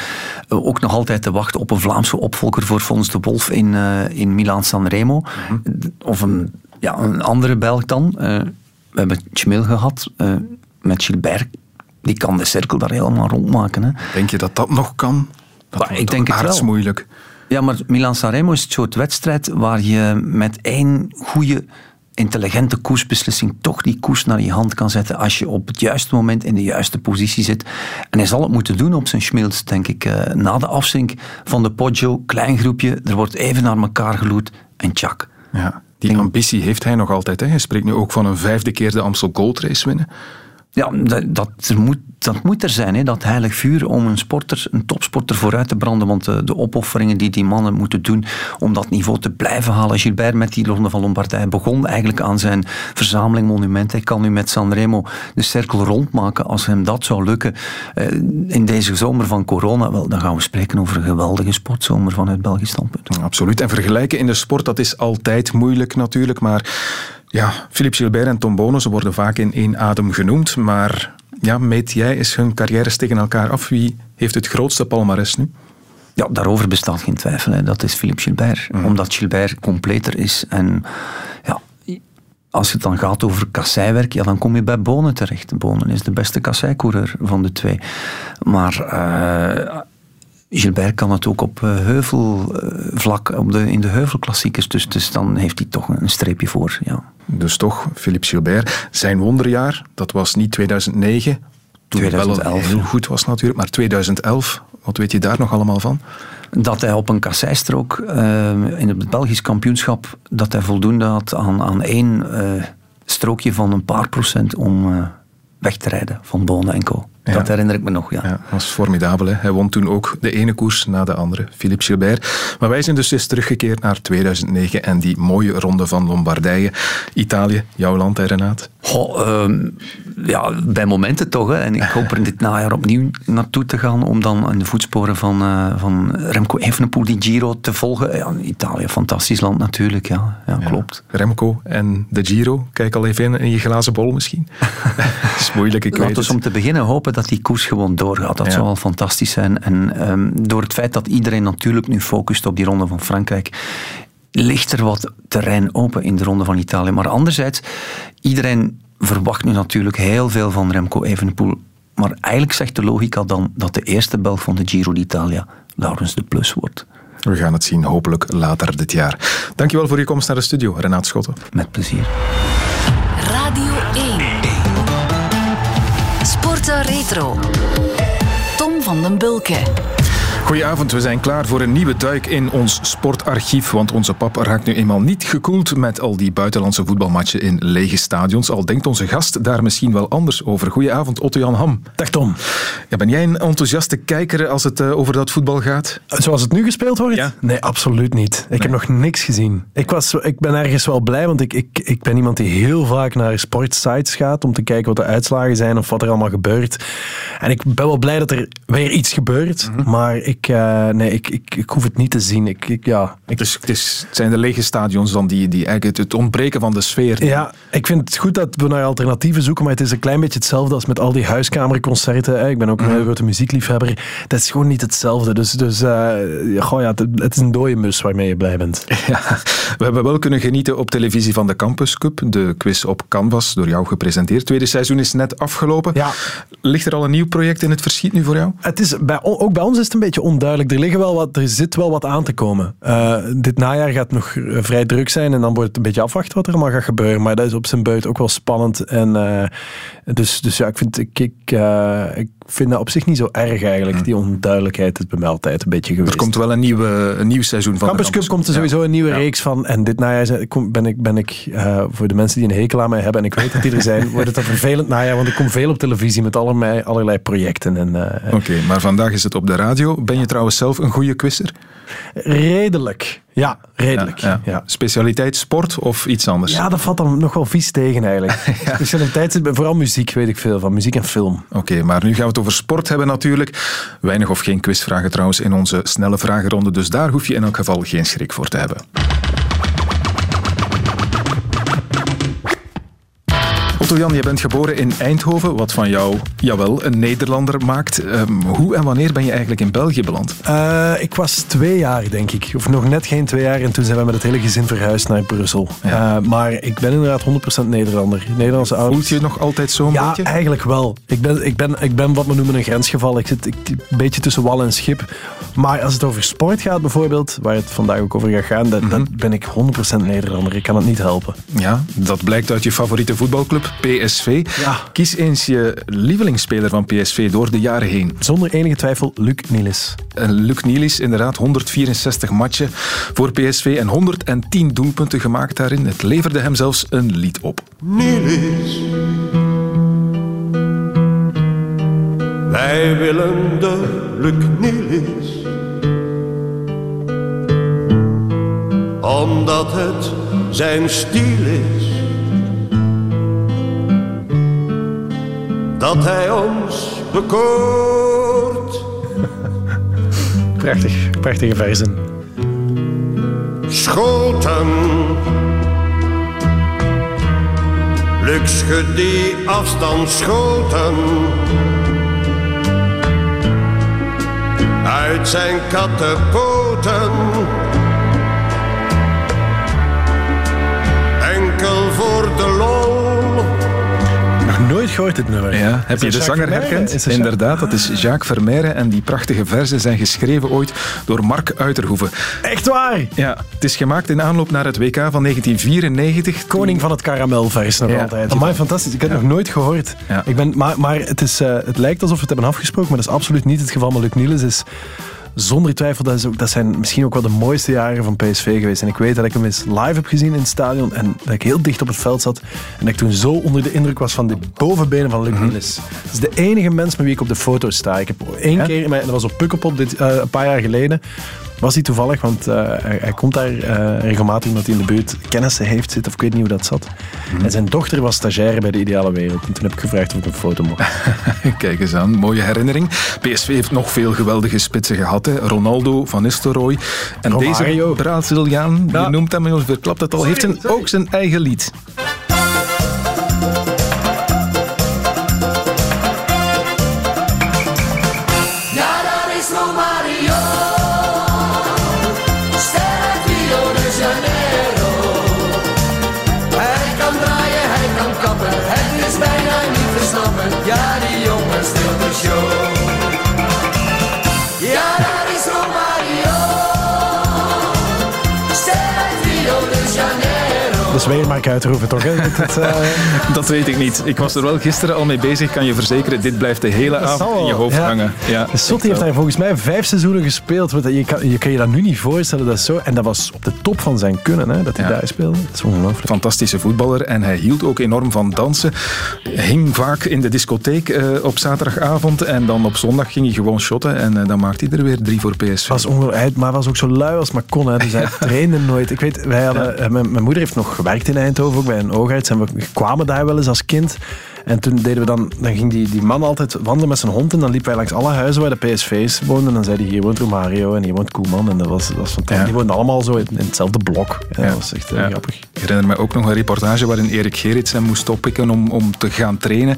uh, ook nog altijd te wachten op een Vlaamse opvolger voor Fons de Wolf in, uh, in Milaan-San Remo. Mm -hmm. Of een, ja, een andere Belg dan. we hebben Chmil gehad met Gilbert. Die kan de cirkel daar helemaal rondmaken. Hè. Denk je dat dat nog kan? Dat ik denk het wel. moeilijk. Ja, maar Milan-San Remo is het soort wedstrijd waar je met één goede intelligente koersbeslissing toch die koers naar je hand kan zetten als je op het juiste moment in de juiste positie zit. En hij zal het moeten doen op zijn schmils, denk ik. Uh, na de afzink van de Poggio, klein groepje, er wordt even naar elkaar geloerd en tjak. Ja, die ambitie heeft hij nog altijd. Hè? Hij spreekt nu ook van een vijfde keer de Amstel Gold Race winnen. Ja, dat, dat, moet, dat moet er zijn, hè, dat heilig vuur om een sporter, een topsporter vooruit te branden. Want de, de, opofferingen die die mannen moeten doen om dat niveau te blijven halen. Gilbert met die Ronde van Lombardije begon eigenlijk aan zijn verzameling monumenten. Hij kan nu met Sanremo de cirkel rondmaken. Als hem dat zou lukken eh, in deze zomer van corona, wel, dan gaan we spreken over een geweldige sportzomer vanuit Belgisch standpunt. Absoluut. En vergelijken in de sport, dat is altijd moeilijk natuurlijk. Maar ja, Philippe Gilbert en Tom Bono, ze worden vaak in één adem genoemd. Maar ja, meet jij eens hun carrières tegen elkaar af? Wie heeft het grootste palmares nu? Ja, daarover bestaat geen twijfel. Hè. Dat is Philippe Gilbert. Mm. Omdat Gilbert completer is. En ja, als het dan gaat over kasseiwerk, ja, dan kom je bij Bonen terecht. Bonen is de beste kasseicoureur van de twee. Maar... Uh, Gilbert kan het ook op eh, heuvelvlak, op de, in de heuvelklassiekers. Dus, dus dan heeft hij toch een streepje voor. Ja. Dus toch, Philippe Gilbert. Zijn wonderjaar, dat was niet 2009. Toen 2011. wel heel goed was natuurlijk. Maar 2011, wat weet je daar nog allemaal van? Dat hij op een kasseistrook uh, in het Belgisch kampioenschap... dat hij voldoende had aan, aan één uh, strookje van een paar procent om weg te rijden van Bonen en Co. Dat herinner ik me nog, ja. ja. Dat was formidabel. Hè? Hij won toen ook de ene koers na de andere, Philippe Gilbert. Maar wij zijn dus eens teruggekeerd naar 2009 en die mooie ronde van Lombardije. Italië, jouw land, hè, Renaat? Goh, um, ja, bij momenten toch. Hè. En ik hoop er dit najaar opnieuw naartoe te gaan om dan in de voetsporen van, uh, van Remco Evenepoel die Giro te volgen. Ja, Italië, fantastisch land natuurlijk. Ja, ja, klopt. Remco en de Giro. Kijk al even in, in je glazen bol misschien. dat is moeilijk, ik Laten we om te beginnen hopen dat die koers gewoon doorgaat. Dat zou wel fantastisch zijn. En um, door het feit dat iedereen natuurlijk nu focust op die ronde van Frankrijk, ligt er wat terrein open in de ronde van Italië. Maar anderzijds, iedereen verwacht nu natuurlijk heel veel van Remco Evenepoel. Maar eigenlijk zegt de logica dan dat de eerste Belg van de Giro d'Italia Laurens de Plus wordt. We gaan het zien, hopelijk later dit jaar. Dankjewel voor je komst naar de studio, Renaat Schotten. Met plezier. Radio 1. Retro. Tom van den Bulke. Goedenavond, we zijn klaar voor een nieuwe duik in ons sportarchief. Want onze pap raakt nu eenmaal niet gekoeld met al die buitenlandse voetbalmatchen in lege stadions. Al denkt onze gast daar misschien wel anders over. Goedenavond, Otto-Jan Ham. Dag Tom. Ja, ben jij een enthousiaste kijker als het uh, over dat voetbal gaat? Zoals het nu gespeeld wordt? Ja. Nee, absoluut niet. Ik nee. heb nog niks gezien. Ik, was, ik ben ergens wel blij, want ik, ik, ik ben iemand die heel vaak naar sportsites gaat om te kijken wat de uitslagen zijn of wat er allemaal gebeurt. En ik ben wel blij dat er weer iets gebeurt, mm -hmm. maar ik, uh, nee, ik, ik, ik hoef het niet te zien. Ik, ik ja, ik... Dus het, is, het zijn de lege stadions dan die, die eigenlijk het ontbreken van de sfeer. Ja, ik vind het goed dat we naar alternatieven zoeken, maar het is een klein beetje hetzelfde als met al die huiskamerconcerten. Ik ben ook een hele grote muziekliefhebber. Dat is gewoon niet hetzelfde. Dus, dus uh, goh, ja, het, het, is een dode mus waarmee je blij bent. Ja, we hebben wel kunnen genieten op televisie van de Campus Cup, de quiz op Canvas, door jou gepresenteerd. Tweede seizoen is net afgelopen. Ja. Ligt er al een nieuw project in het verschiet nu voor jou? Het is bij, ook bij ons is het een beetje onduidelijk. Er, liggen wel wat, er zit wel wat aan te komen. Uh, dit najaar gaat nog vrij druk zijn en dan wordt het een beetje afwachten wat er allemaal gaat gebeuren. Maar dat is op zijn beurt ook wel spannend. En, uh, dus, dus ja, ik vind, ik, ik, uh, ik vind dat op zich niet zo erg eigenlijk. Die onduidelijkheid is bij mij altijd een beetje geweest. Er komt wel een, nieuwe, een nieuw seizoen van Campus Cup komt er sowieso een nieuwe ja. reeks van. En dit najaar ben ik, ben ik uh, voor de mensen die een hekel aan mij hebben, en ik weet dat die er zijn, wordt het een vervelend najaar, want ik kom veel op televisie met allerlei, allerlei projecten. En, uh, Oké, okay, maar vandaag is het op de radio. Ben je trouwens zelf een goede quizzer? Redelijk. Ja, redelijk. Ja, ja. Ja. Specialiteit sport of iets anders? Ja, dat valt dan nog wel vies tegen eigenlijk. Specialiteit zit bij vooral muziek, weet ik veel van. Muziek en film. Oké, okay, maar nu gaan we het over sport hebben natuurlijk. Weinig of geen quizvragen trouwens in onze snelle vragenronde. Dus daar hoef je in elk geval geen schrik voor te hebben. Otto Jan, je bent geboren in Eindhoven, wat van jou, jawel, een Nederlander maakt. Um, hoe en wanneer ben je eigenlijk in België beland? Uh, ik was twee jaar, denk ik. Of nog net geen twee jaar. En toen zijn we met het hele gezin verhuisd naar Brussel. Ja. Uh, maar ik ben inderdaad 100% Nederlander. Nederlandse ouders. Voelt je nog altijd zo'n ja, beetje? Ja, eigenlijk wel. Ik ben, ik, ben, ik ben wat we noemen een grensgeval. Ik zit ik, een beetje tussen wal en schip. Maar als het over sport gaat bijvoorbeeld, waar het vandaag ook over gaat gaan, dan, mm -hmm. ben ik 100% Nederlander. Ik kan het niet helpen. Ja, dat blijkt uit je favoriete voetbalclub. PSV. Ja. Kies eens je lievelingsspeler van PSV door de jaren heen. Zonder enige twijfel Luc Nielis. En Luc Nielis, inderdaad, 164 matchen voor PSV en 110 doelpunten gemaakt daarin. Het leverde hem zelfs een lied op. Nielis. Wij willen de Luc Nielis. Omdat het zijn stiel is. Dat hij ons bekoort. Prachtig, prachtige versen. Schoten. Luks die afstand schoten. Uit zijn kattenpoten. Gehoord, dit nummer. Ja. Heb je de zanger herkend? Inderdaad, dat is Jacques Vermeire. En die prachtige verzen zijn geschreven ooit door Mark Uiterhoeven. Echt waar? Ja, het is gemaakt in aanloop naar het WK van 1994. Koning van het karamelvers nog ja. altijd. Amai, fantastisch. Ik heb het ja. nog nooit gehoord. Ja. Ik ben, maar maar het, is, uh, het lijkt alsof we het hebben afgesproken, maar dat is absoluut niet het geval. Maar Luc Niels is zonder twijfel, dat, is ook, dat zijn misschien ook wel de mooiste jaren van PSV geweest. En ik weet dat ik hem eens live heb gezien in het stadion en dat ik heel dicht op het veld zat en dat ik toen zo onder de indruk was van de bovenbenen van Luc mm -hmm. Niels. Dat is de enige mens met wie ik op de foto sta. Ik heb één keer, dat was op Pukkelpop dit, uh, een paar jaar geleden, was hij toevallig, want uh, hij, hij, komt daar uh, regelmatig omdat hij in de buurt kennissen heeft zitten, of ik weet niet hoe dat zat. Mm. En zijn dochter was stagiaire bij de Ideale Wereld. En toen heb ik gevraagd of ik een foto mocht. Kijk eens aan, mooie herinnering. PSV heeft nog veel geweldige spitsen gehad. Hè. Ronaldo, Van Nistelrooy. En Romario. deze Braziliaan, ja. je noemt hem, je verklapt het al, sorry, heeft een, sorry. ook zijn eigen lied. Zweermark uitroepen, toch? Dat, eh, Dat weet ik niet. Ik was er wel gisteren al mee bezig, kan je verzekeren. Dit blijft de hele Dat avond in je hoofd ja. hangen. Ja, Sotti heeft daar volgens mij vijf seizoenen gespeeld. Je kan, je kan je dat nu niet voorstellen. Dat zo, en dat was op de top van zijn kunnen, hè, dat hij Ja. daar speelde. Dat is ongelooflijk. Fantastische voetballer en hij hield ook enorm van dansen. Hing vaak in de discotheek eh, op zaterdagavond en dan op zondag ging hij gewoon shotten en eh, dan maakte hij er weer drie voor PSV. Was ongelooflijk. Maar hij was ook zo lui als maar kon. Hè. Dus hij trainde nooit. Ik weet, wij hadden, eh, mijn, mijn moeder heeft nog gewerkt in Eindhoven, ook bij een oogarts. En we kwamen daar wel eens als kind. En toen deden we dan, dan ging die, die man altijd wandelen met zijn hond. En dan liepen wij langs alle huizen waar de PSV's woonden. En dan zei hij, hier woont Romario en hier woont Koeman. En dat was, dat was fantastisch. Die woonden allemaal zo in, in hetzelfde blok. Ja, Dat was echt eh, Ja. grappig. Ik herinner me ook nog een reportage waarin Erik Gerits hem moest oppikken om, om te gaan trainen.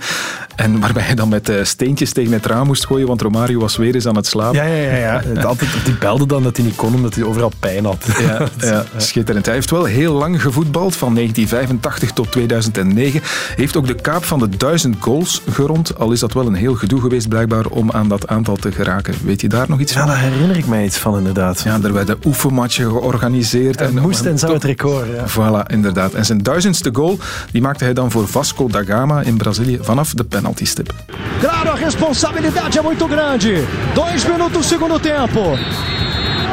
En waarbij hij dan met eh, steentjes tegen het raam moest gooien, want Romario was weer eens aan het slapen. Ja, ja, ja. ja. Altijd, die belde dan dat hij niet kon, omdat hij overal pijn had. Ja, ja, schitterend. Hij heeft wel heel lang gevoetbald, van 1985 tot 2009. Heeft ook de kaap van de 1000 goals gerond, al is dat wel een heel gedoe geweest blijkbaar om aan dat aantal te geraken. Weet je daar nog iets Ja, van? daar herinner ik mij iets van, inderdaad. Ja, er werden oefenmatchen georganiseerd. Moest en zou het record, ja. Voilà, inderdaad. En zijn duizendste goal die maakte hij dan voor Vasco da Gama in Brazilië vanaf de penaltystip. Claro, a responsabilidade é muito grande. Dois minutos do segundo tempo.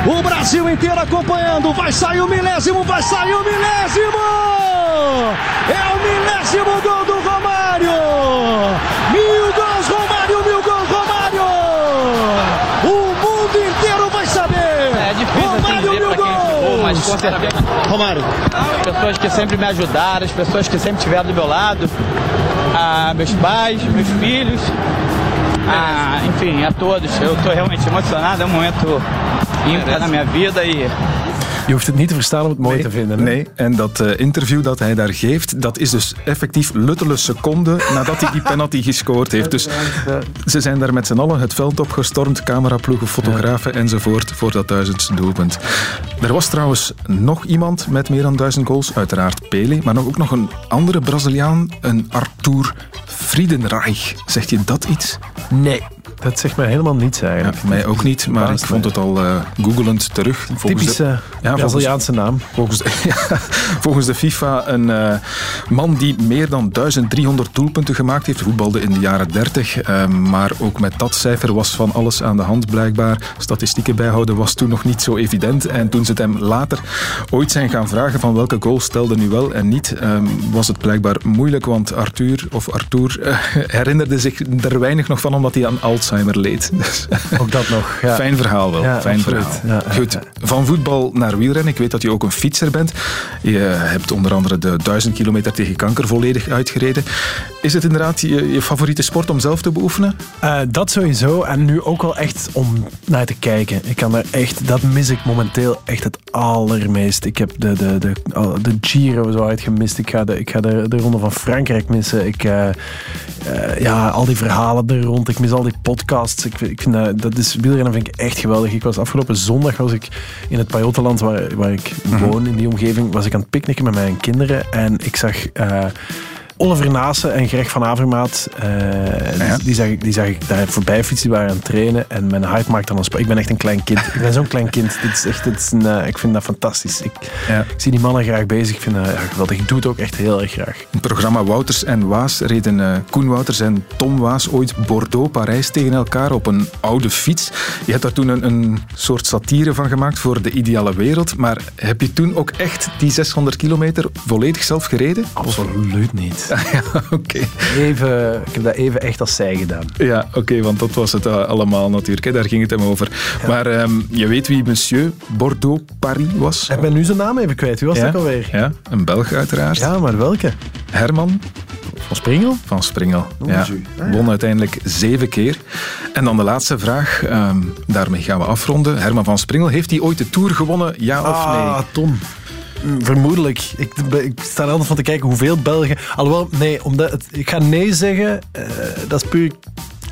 O Brasil inteiro acompanhando. Vai sair o milésimo, vai sair o milésimo! É o milésimo gol do Romário! Mil gols, Romário, mil gols, Romário! O mundo inteiro vai saber! É difícil assim, Romário, mil ficou, mas com gols! certeza. Romário. As pessoas que sempre me ajudaram, as pessoas que sempre estiveram do meu lado, a meus pais, meus filhos, a, enfim, a todos. Eu estou realmente emocionado, é um momento ímpar na minha vida e Je hoeft het niet te verstaan om het mooi te vinden. Hè? Nee, en dat eh, interview dat hij daar geeft, dat is dus effectief luttele seconden nadat hij die penalty gescoord heeft. Dus ze zijn daar met z'n allen het veld opgestormd, cameraploegen, fotografen enzovoort, voor dat duizendste doelpunt. Er was trouwens nog iemand met meer dan duizend goals, uiteraard Pele, maar nog, ook nog een andere Braziliaan, een Arthur Friedenreich. Zegt je dat iets? Nee, dat zegt mij helemaal niets eigenlijk. Ja, mij ook niet, maar ik vond het al eh googelend terug. Volgens Typische de- ja, volgens- Braziliaanse naam. Volgens de, ja, volgens de FIFA een eh, man die meer dan 1300 doelpunten gemaakt heeft. Voetbalde in de jaren 30. eh, maar ook met dat cijfer was van alles aan de hand blijkbaar. Statistieken bijhouden was toen nog niet zo evident. En toen ze het hem later ooit zijn gaan vragen van welke goal stelde nu wel en niet, was het blijkbaar moeilijk. Want Arthur, of Arthur herinnerde zich er weinig nog van omdat hij aan Alzheimer leed. Dus, Ook dat nog. Ja. Fijn verhaal wel. Ja, Fijn absoluut. verhaal. Ja, Goed, van voetbal naar wielrennen. Ik weet dat je ook een fietser bent. Je hebt onder andere de 1000 kilometer tegen kanker volledig uitgereden. Is het inderdaad je, je favoriete sport om zelf te beoefenen? Eh, dat sowieso. En nu ook wel echt om naar te kijken. Ik kan daar echt, dat mis ik momenteel echt het allermeest. Ik heb de, de, de, de Giro zo hard gemist. Ik ga de, ik ga de, de Ronde van Frankrijk missen. Ik, eh, eh, ja, al die verhalen er rond. Ik mis al die podcasts. Ik, ik vind dat, dat is, wielrennen vind ik echt geweldig. Ik was afgelopen zondag was ik in het Pajottenland waar, waar ik woon, in die omgeving, was ik aan het picknicken met mijn kinderen. En ik zag... eh, Oliver Naassen en Greg van Avermaat, eh, die, die, zag ik, die zag ik daar voorbij fietsen, die waren aan het trainen. En mijn hart maakt dan een spa. Ik ben echt een klein kind. Ik ben zo'n klein kind. Dit is echt, dit is een, eh, ik vind dat fantastisch. Ik, ik zie die mannen graag bezig. Ik vind dat ja, geweldig. Ik doe het ook echt heel erg graag. In het programma Wouters en Waas reden eh, Koen Wouters en Tom Waas ooit Bordeaux-Parijs tegen elkaar op een oude fiets. Je hebt daar toen een, een soort satire van gemaakt voor de ideale wereld. Maar heb je toen ook echt die 600 kilometer volledig zelf gereden? Absoluut niet. ja, oké. Even, ik heb dat even echt als zij gedaan. Ja, oké, want dat was het eh, allemaal natuurlijk. Hè. Daar ging het hem over. Maar ehm, je weet wie monsieur Bordeaux-Paris was? Ik ben nu zijn naam even kwijt. Wie was ja? dat alweer? Ja, een Belg uiteraard. Ja, maar welke? Herman. Van Springel? Van Springel, Oh, ja. Ah, ja. Won uiteindelijk zeven keer. En dan de laatste vraag, ehm, daarmee gaan we afronden. Herman van Springel, heeft hij ooit de Tour gewonnen, ja of Ah, nee? Tom. Vermoedelijk. Ik, ik sta er altijd van te kijken hoeveel Belgen... Alhoewel, nee, omdat ik ga nee zeggen. eh, dat is puur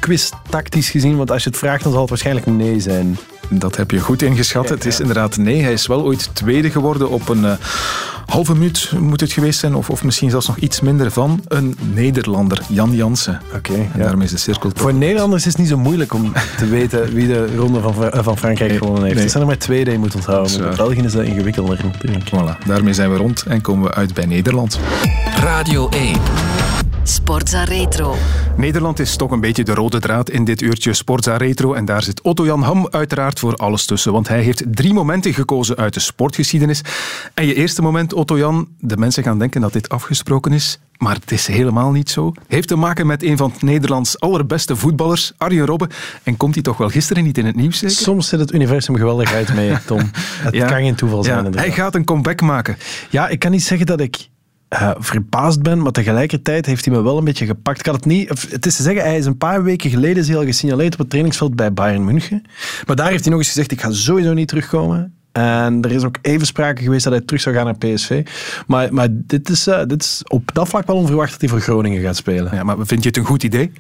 quiz tactisch gezien? Want als je het vraagt, dan zal het waarschijnlijk nee zijn. Dat heb je goed ingeschat. Het is inderdaad nee. Hij is wel ooit tweede geworden op een uh, halve minuut moet het geweest zijn. Of, of misschien zelfs nog iets minder van een Nederlander, Jan Jansen. Oké. ja. Daarom is de cirkel toch. Voor Nederlanders is het niet zo moeilijk om te weten wie de ronde van, van Frankrijk gewonnen heeft. Er zijn er maar twee die je moet onthouden. Voor België is dat ingewikkelder natuurlijk. Voilà, daarmee zijn we rond en komen we uit bij Nederland. Radio 1. Sportza Retro. Nederland is toch een beetje de rode draad in dit uurtje Sportza Retro. En daar zit Otto-Jan Ham uiteraard voor alles tussen. Want hij heeft drie momenten gekozen uit de sportgeschiedenis. En je eerste moment, Otto-Jan, de mensen gaan denken dat dit afgesproken is. Maar het is helemaal niet zo. Heeft te maken met een van Nederlands allerbeste voetballers, Arjen Robben. En komt hij toch wel gisteren niet in het nieuws zeker? Soms zit het universum geweldig uit mee, Tom. Het ja, kan geen toeval zijn. Ja, hij gaat een comeback maken. Ja, ik kan niet zeggen dat ik uh, verbaasd ben, maar tegelijkertijd heeft hij me wel een beetje gepakt. Ik had het niet... Het is te zeggen, hij is een paar weken geleden is hij al gesignaleerd op het trainingsveld bij Bayern München. Maar daar heeft hij nog eens gezegd, ik ga sowieso niet terugkomen. En er is ook even sprake geweest dat hij terug zou gaan naar PSV. Maar, maar dit, is, uh, dit is op dat vlak wel onverwacht dat hij voor Groningen gaat spelen. Ja, maar vind je het een goed idee?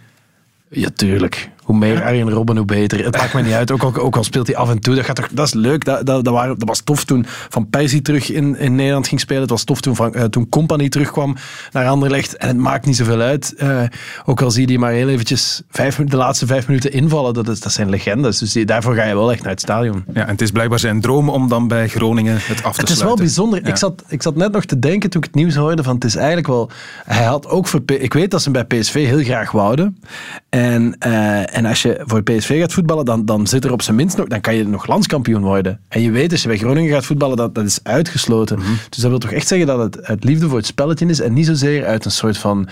Ja, tuurlijk. Hoe meer Arjen Robben, hoe beter. Het maakt me niet uit. Ook al, ook al speelt hij af en toe. Dat, gaat toch, dat is leuk. Dat, dat, dat, waren, dat was tof toen Van Persie terug in, in Nederland ging spelen. Het was tof toen, van, uh, toen Company terugkwam naar Anderlecht. En het maakt niet zoveel uit. Uh, ook al zie je die maar heel eventjes vijf, de laatste vijf minuten invallen. Dat, is, dat zijn legendes. Dus die, daarvoor ga je wel echt naar het stadion. Ja, en het is blijkbaar zijn droom om dan bij Groningen het af te sluiten. Het is wel bijzonder. Ja. Ik, zat, ik zat net nog te denken toen ik het nieuws hoorde. Van het is eigenlijk wel... Hij had ook voor... Ik weet dat ze hem bij PSV heel graag wouden. En... Uh, en als je voor PSV gaat voetballen, dan, dan zit er op zijn minst nog, dan kan je nog landskampioen worden. En je weet, als je bij Groningen gaat voetballen, dat, dat is uitgesloten. Mm -hmm. Dus dat wil toch echt zeggen dat het uit liefde voor het spelletje is en niet zozeer uit een soort van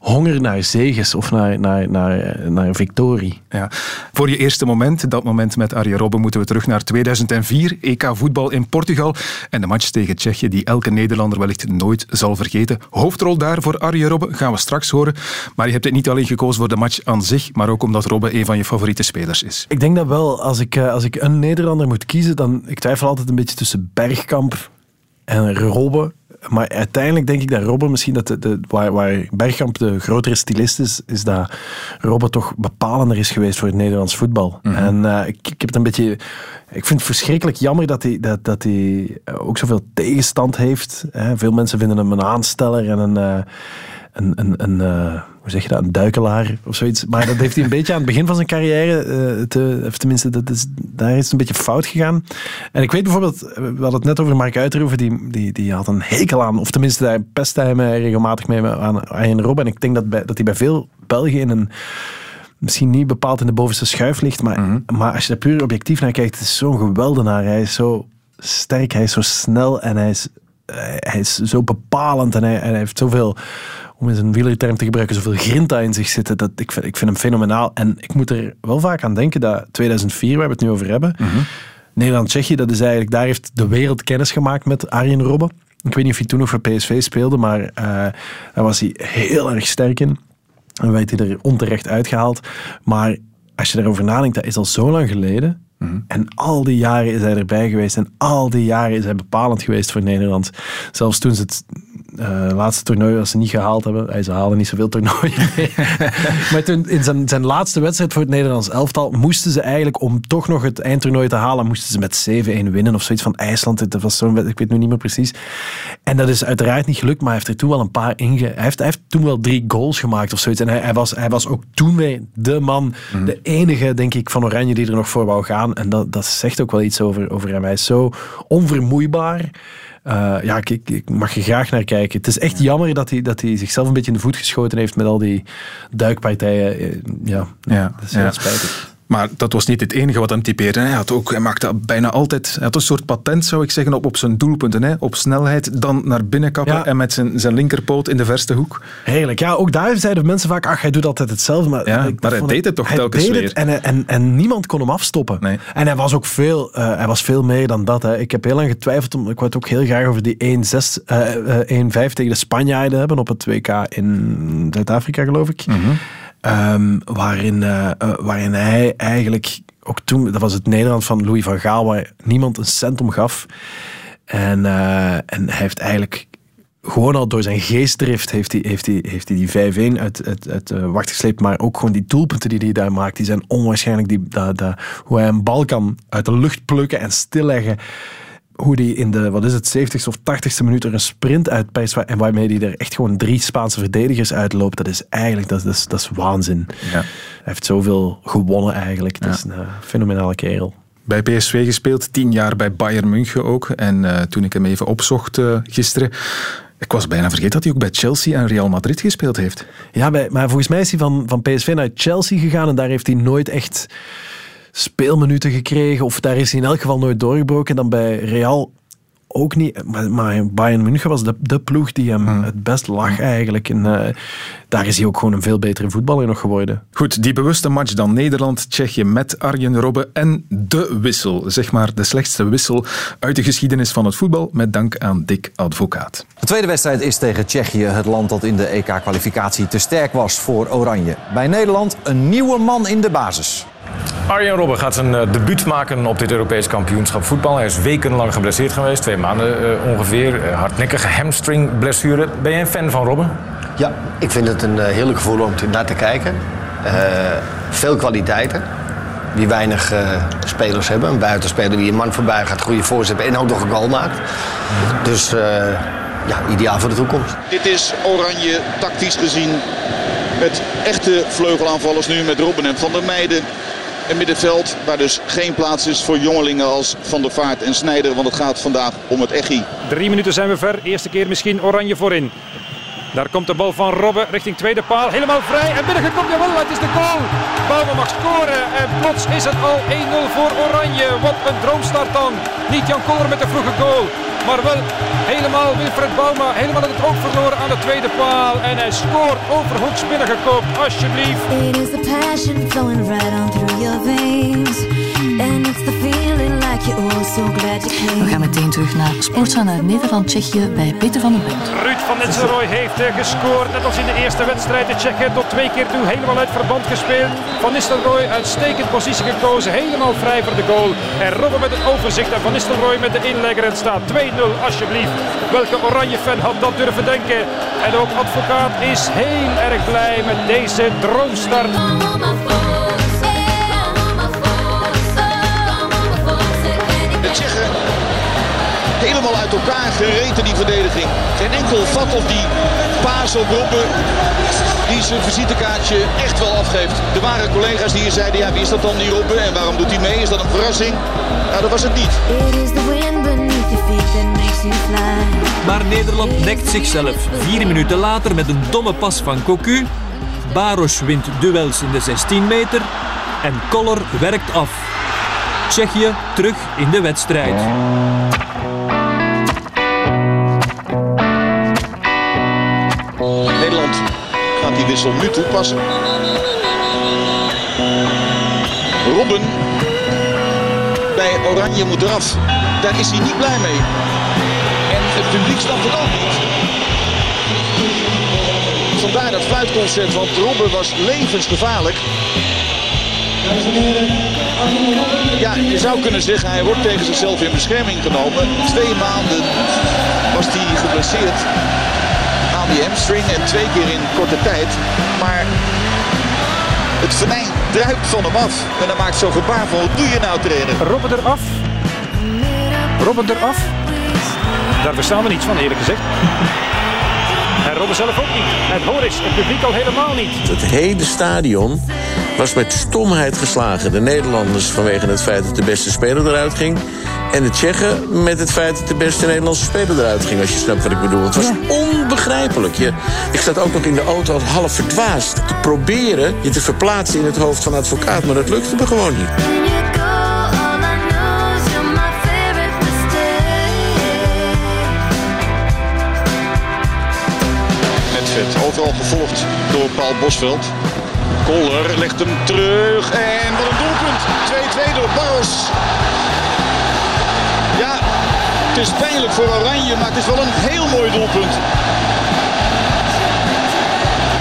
honger naar zegens of naar, naar, naar, naar victorie. Ja. Voor je eerste moment, dat moment met Arjen Robben, moeten we terug naar 2004, EK voetbal in Portugal en de match tegen Tsjechië die elke Nederlander wellicht nooit zal vergeten. Hoofdrol daar voor Arjen Robben gaan we straks horen, maar je hebt het niet alleen gekozen voor de match aan zich, maar ook omdat Robben een van je favoriete spelers is. Ik denk dat wel, als ik, als ik een Nederlander moet kiezen, dan ik twijfel altijd een beetje tussen Bergkamp en Robben maar uiteindelijk denk ik dat Robben misschien, dat de, de, waar, waar Bergkamp de grotere stylist is, is dat Robben toch bepalender is geweest voor het Nederlands voetbal. Mm -hmm. En uh, ik, ik heb het een beetje... Ik vind het verschrikkelijk jammer dat hij, dat, dat hij ook zoveel tegenstand heeft. Hè. Veel mensen vinden hem een aansteller en een... Uh, een, een, een uh, hoe zeg je dat, een duikelaar of zoiets. Maar dat heeft hij een beetje aan het begin van zijn carrière, uh, te, of tenminste, dat is, daar is het een beetje fout gegaan. En ik weet bijvoorbeeld, we hadden het net over Mark Uiterhoeven, die, die, die had een hekel aan, of tenminste, daar pestte hij mij regelmatig mee aan Arjen Robben. En ik denk dat, bij, dat hij bij veel Belgen in een misschien niet bepaald in de bovenste schuif ligt, maar, mm -hmm. maar als je er puur objectief naar kijkt, het is zo'n geweldenaar. Hij is zo sterk, hij is zo snel en hij is, hij is zo bepalend en hij, en hij heeft zoveel om eens een wielerterm te gebruiken, zoveel grinta in zich zitten. Dat, ik, vind, ik vind hem fenomenaal. En ik moet er wel vaak aan denken dat 2004, waar we het nu over hebben, mm -hmm. Nederland-Tsjechië, dat is eigenlijk, daar heeft de wereld kennis gemaakt met Arjen Robben. Ik weet niet of hij toen nog voor PSV speelde, maar uh, daar was hij heel erg sterk in. En werd hij er onterecht uitgehaald. Maar als je erover nadenkt, dat is al zo lang geleden. Mm -hmm. En al die jaren is hij erbij geweest. En al die jaren is hij bepalend geweest voor Nederland. Zelfs toen ze het uh, laatste toernooi dat ze niet gehaald hebben. Hij, ze halen niet zoveel toernooien mee. maar toen, in zijn, zijn laatste wedstrijd voor het Nederlands elftal moesten ze eigenlijk, om toch nog het eindtoernooi te halen, moesten ze met 7-1 winnen of zoiets van IJsland. Dat was zo, ik weet nu niet meer precies. En dat is uiteraard niet gelukt, maar hij heeft er toen wel een paar inge... Hij heeft, hij heeft toen wel drie goals gemaakt of zoiets. En hij, hij, was, hij was ook toen weer de man, mm. de enige, denk ik, van Oranje die er nog voor wou gaan. En dat, dat zegt ook wel iets over, over hem. Hij is zo onvermoeibaar. Uh, ja, ik, ik, mag er graag naar kijken. Het is echt jammer dat hij, dat hij zichzelf een beetje in de voet geschoten heeft met al die duikpartijen. Ja, ja dat is heel ja. spijtig. Maar dat was niet het enige wat hem typeerde. Hij, had ook, hij maakte bijna altijd hij had een soort patent, zou ik zeggen, op, op zijn doelpunten. Hè. Op snelheid, dan naar binnen kappen ja. en met zijn, zijn linkerpoot in de verste hoek. Heerlijk. Ja, ook daar zeiden mensen vaak, ach, hij doet altijd hetzelfde. Maar, ja, ik, maar hij deed het toch hij telkens deed weer. Het en, en, en niemand kon hem afstoppen. Nee. En hij was ook veel, uh, hij was veel meer dan dat. Hè. Ik heb heel lang getwijfeld, om, ik wou het ook heel graag over die 1-5 uh, uh, tegen de Spanjaarden hebben op het WK in Zuid-Afrika, geloof ik. Mhm. Mm -hmm. Um, waarin, uh, uh, waarin hij eigenlijk ook toen, dat was het Nederland van Louis van Gaal, waar niemand een cent om gaf. En, uh, en hij heeft eigenlijk gewoon al door zijn geestdrift heeft hij, heeft hij, heeft hij die 5-1 uit, uit, uit wacht gesleept. Maar ook gewoon die doelpunten die hij daar maakt, die zijn onwaarschijnlijk. Die, dat, dat, hoe hij een bal kan uit de lucht plukken en stilleggen. Hoe hij in de, wat is het, 70ste of 80ste minuut er een sprint uitpijst. En waarmee hij er echt gewoon drie Spaanse verdedigers uitloopt. Dat is eigenlijk, dat, dat, is, dat is waanzin. Ja. Hij heeft zoveel gewonnen eigenlijk. Dat is een eh, fenomenale kerel. Bij PSV gespeeld, tien jaar bij Bayern München ook. En uh, toen ik hem even opzocht uh, gisteren, ik was bijna vergeten dat hij ook bij Chelsea en Real Madrid gespeeld heeft. Ja, maar volgens mij is hij van, van PSV naar Chelsea gegaan en daar heeft hij nooit echt speelminuten gekregen. Of daar is hij in elk geval nooit doorgebroken. Dan bij Real ook niet. Maar, maar Bayern München was de, de ploeg die hem hmm. het best lag eigenlijk. En uh, daar is hij ook gewoon een veel betere voetballer nog geworden. Goed, die bewuste match dan Nederland-Tsjechië met Arjen Robben en de wissel. Zeg maar de slechtste wissel uit de geschiedenis van het voetbal. Met dank aan Dick Advocaat. De tweede wedstrijd is tegen Tsjechië. Het land dat in de EK-kwalificatie te sterk was voor Oranje. Bij Nederland een nieuwe man in de basis. Arjen Robben gaat zijn uh, debuut maken op dit Europees kampioenschap voetbal. Hij is wekenlang geblesseerd geweest, twee maanden uh, ongeveer. Uh, hardnekkige hamstringblessure. Ben jij een fan van Robben? Ja, ik vind het een heerlijk gevoel om naar te kijken. veel kwaliteiten die weinig spelers hebben. Een buitenspeler die een man voorbij gaat, goede voorzet en ook nog een goal maakt. Dus ja, ideaal voor de toekomst. Dit is Oranje tactisch gezien met echte vleugelaanvallers nu met Robben en Van der Meijden. Een middenveld waar dus geen plaats is voor jongelingen als Van der Vaart en Snijder. Want het gaat vandaag om het echi. Drie minuten zijn we ver. Eerste keer misschien oranje voorin. Daar komt de bal van Robben richting tweede paal. Helemaal vrij. En binnengekomen, jawel, het is de goal. Bouwman mag scoren. En plots is het al 1-0 voor Oranje. Wat een droomstart dan. Niet Jan Koller met de vroege goal. Maar wel helemaal Wilfred Bouma. Helemaal het oog verloren aan de tweede paal. En hij scoort overhoeks binnengekoopt. Alsjeblieft. It is the passion flowing right on through your veins. And it's the feeling like you're so glad you came. We gaan meteen terug naar Sportza naar Nederland-Tsjechië bij Peter van den Bund. Ruud van Nistelrooy heeft gescoord. Net als in de eerste wedstrijd. De Tsjechen tot twee keer toe helemaal uit verband gespeeld. Van Nistelrooy uitstekend positie gekozen. Helemaal vrij voor de goal. En Robben met het overzicht. En Van Nistelrooy met de inlegger. En staat 2-0 alsjeblieft. Welke oranje fan had dat durven denken. En ook advocaat is heel erg blij met deze droomstart. Helemaal uit elkaar gereten die verdediging. Geen enkel vat op die paas op Robben. Die zijn visitekaartje echt wel afgeeft. Er waren collega's die hier zeiden, ja wie is dat dan die Robben en waarom doet hij mee? Is dat een verrassing? Nou dat was het niet. Maar Nederland nekt zichzelf. Vier minuten later met een domme pas van Cocu. Baros wint duels in de 16 meter. En Koller werkt af. Tsjechië terug in de wedstrijd. Die wissel nu toepassen. Robben bij Oranje moet eraf. Daar is hij niet blij mee. En het publiek snapt het ook niet. Vandaar dat fluitconcert, want Robben was levensgevaarlijk. Ja, je zou kunnen zeggen, hij wordt tegen zichzelf in bescherming genomen. Twee maanden was hij geblesseerd die hamstring en twee keer in korte tijd. Maar het venijn druipt van hem af. En dan maakt zo'n gebaar van, wat doe je nou trainer? Robben eraf. Robben eraf. Daar verstaan we niets van eerlijk gezegd. En Robben zelf ook niet. En Horis, het publiek al helemaal niet. Het hele stadion was met stomheid geslagen. De Nederlanders vanwege het feit dat de beste speler eruit ging. En de Tsjechen met het feit dat de beste Nederlandse speler eruit ging. Als je snapt wat ik bedoel. Het was onbegrijpelijk. Je, ik zat ook nog in de auto als half verdwaasd. Te proberen je te verplaatsen in het hoofd van advocaat. Maar dat lukte me gewoon niet. Overal gevolgd door Paul Bosveld. Koller legt hem terug en wat een doelpunt. 2-2 door Barros. Ja, het is pijnlijk voor Oranje, maar het is wel een heel mooi doelpunt.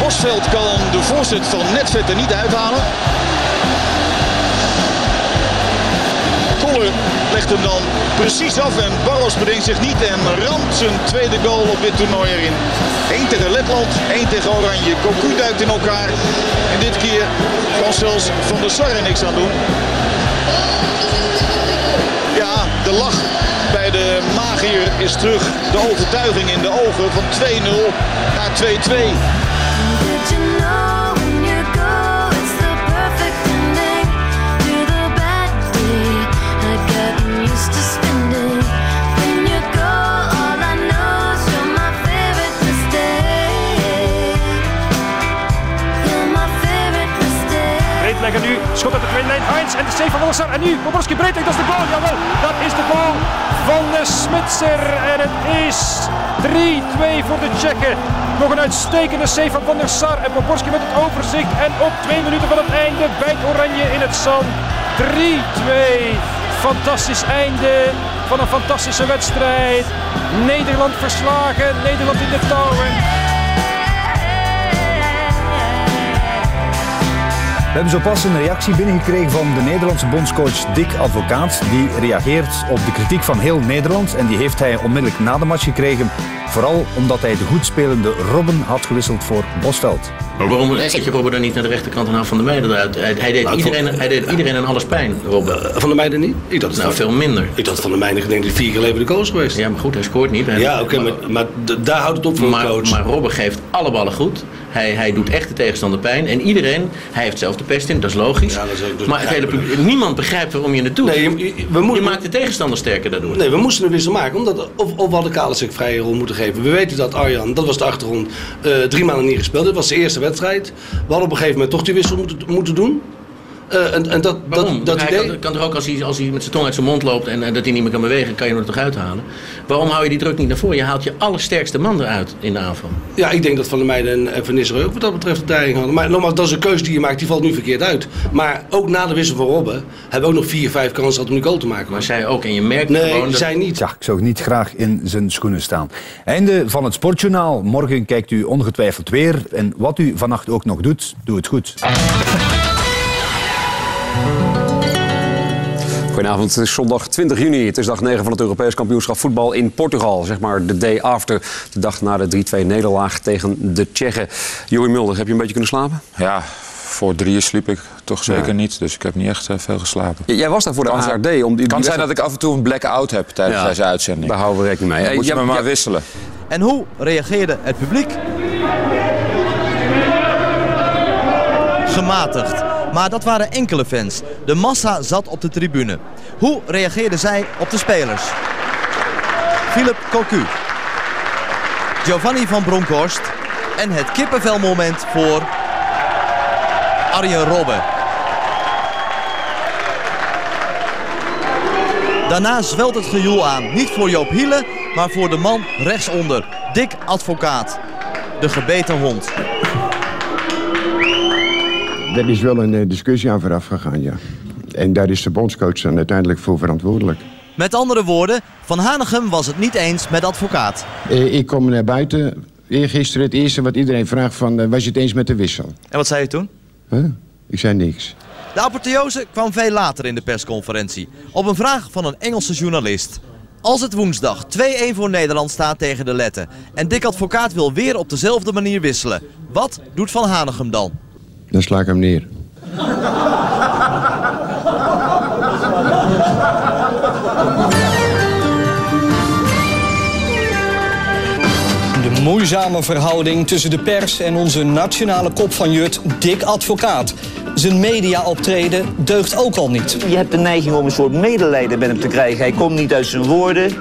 Bosveld kan de voorzet van Netvet er niet uithalen. Legt hem dan precies af en Barros bedenkt zich niet en ramt zijn tweede goal op dit toernooi erin. Eén tegen Letland, één tegen Oranje. Cocu duikt in elkaar. En dit keer kan zelfs Van der Sar niks aan doen. Ja, de lach bij de magier is terug. De overtuiging in de ogen van 2-0 naar 2-2. Nu, schot uit de tweede lijn, Heinz en de save van Wilson. En nu, Boborski breed, dat is de goal, jawel. Dat is de goal van de Smitser. En het is 3-2 voor de Tsjechen. Nog een uitstekende save van Van der Sar. En Boborski met het overzicht. En op twee minuten van het einde bijt Oranje in het zand. 3-2. Fantastisch einde van een fantastische wedstrijd. Nederland verslagen, Nederland in de touwen. We hebben zo pas een reactie binnengekregen van de Nederlandse bondscoach Dick Advocaat. Die reageert op de kritiek van heel Nederland. En die heeft hij onmiddellijk na de match gekregen. Vooral omdat hij de goed spelende Robben had gewisseld voor Bosveld. Maar waarom zet je Robben dan niet naar de rechterkant en haal Van der Meijden eruit? Hij, hij deed, Nou, iedereen, vond- hij deed iedereen en alles pijn, Robben. Van der Meijden niet? Ik dacht nou, veel minder. Ik dacht Van der Meijden denk ik vier keer geleden de coach geweest. Ja, maar goed, hij scoort niet. Hij- Ja, oké, maar, maar daar houdt het op voor maar, coach. Maar Robben geeft alle ballen goed. Hij, hij doet echt de tegenstander pijn. En iedereen, hij heeft zelf de pest in, dat is logisch. Ja, dat is ook dus maar het hele publiek, niemand begrijpt waarom je het doet. Nee, je- je- we moeten- je maakt de tegenstander sterker daardoor. Nee, we moesten een wissel maken. Omdat, of, of we hadden Kalensik vrije rol moeten We weten dat Arjan, dat was de achtergrond, eh, drie maanden niet gespeeld. Dit was de eerste wedstrijd. We hadden op een gegeven moment toch die wissel moeten, moeten doen. Eh, en, en dat, Waarom? dat, dat hij idee... kan, kan toch ook als hij, als hij met zijn tong uit zijn mond loopt en, en dat hij niet meer kan bewegen, kan je hem er toch uithalen? Waarom hou je die druk niet naar voren? Je haalt je allersterkste man eruit in de aanval. Ja, ik denk dat Van der Meijden en- Van Nistelrooy ook wat dat betreft de dreiging hadden. Maar nogmaals, dat is een keuze die je maakt, die valt nu verkeerd uit. Maar ook na de wissel van Robben hebben we ook nog vier, vijf kansen gehad om die goal te maken. Maar zij ook, en je merkt Nee, gewoon dat... zij niet. Ja, ik zou niet graag in zijn schoenen staan. Einde van het Sportjournaal. Morgen kijkt u ongetwijfeld weer. En wat u vannacht ook nog doet, doe het goed. Goedenavond, het is zondag 20 juni. Het is dag 9 van het Europees kampioenschap voetbal in Portugal. Zeg maar de day after, de dag na de 3-2 nederlaag tegen de Tsjechen. Joey Mulder, heb je een beetje kunnen slapen? Ja, voor drieën sliep ik toch zeker Ja. niet. Dus ik heb niet echt eh, veel geslapen. J- Jij was daar voor de ARD. Om die, kan die zijn dat ik af en toe een blackout heb tijdens Ja, deze uitzending. Daar houden we rekening mee. Dan Eh, moet je me maar wisselen. En hoe reageerde het publiek? Gematigd. Maar dat waren enkele fans. De massa zat op de tribune. Hoe reageerden zij op de spelers? Philip Cocu. Giovanni van Bronckhorst. En het kippenvelmoment voor Arjen Robben. Daarna zwelt het gejoel aan. Niet voor Joop Hiele, maar voor de man rechtsonder. Dick Advocaat. De gebeten hond. Er is wel een eh, discussie aan vooraf gegaan, ja. En daar is de bondscoach dan uiteindelijk voor verantwoordelijk. Met andere woorden, Van Hanegem was het niet eens met advocaat. Eh, ik kom naar buiten. Eergisteren het eerste wat iedereen vraagt van... eh, was je het eens met de wissel? En wat zei je toen? Huh? Ik zei niks. De apotheose kwam veel later in de persconferentie. Op een vraag van een Engelse journalist. Als het woensdag 2-1 voor Nederland staat tegen de Letten... en Dick Advocaat wil weer op dezelfde manier wisselen... wat doet Van Hanegem dan? Dan sla ik hem neer. De moeizame verhouding tussen de pers en onze nationale kop van Jut, Dick Advocaat. Zijn media-optreden deugt ook al niet. Je hebt de neiging om een soort medelijden met hem te krijgen. Hij komt niet uit zijn woorden.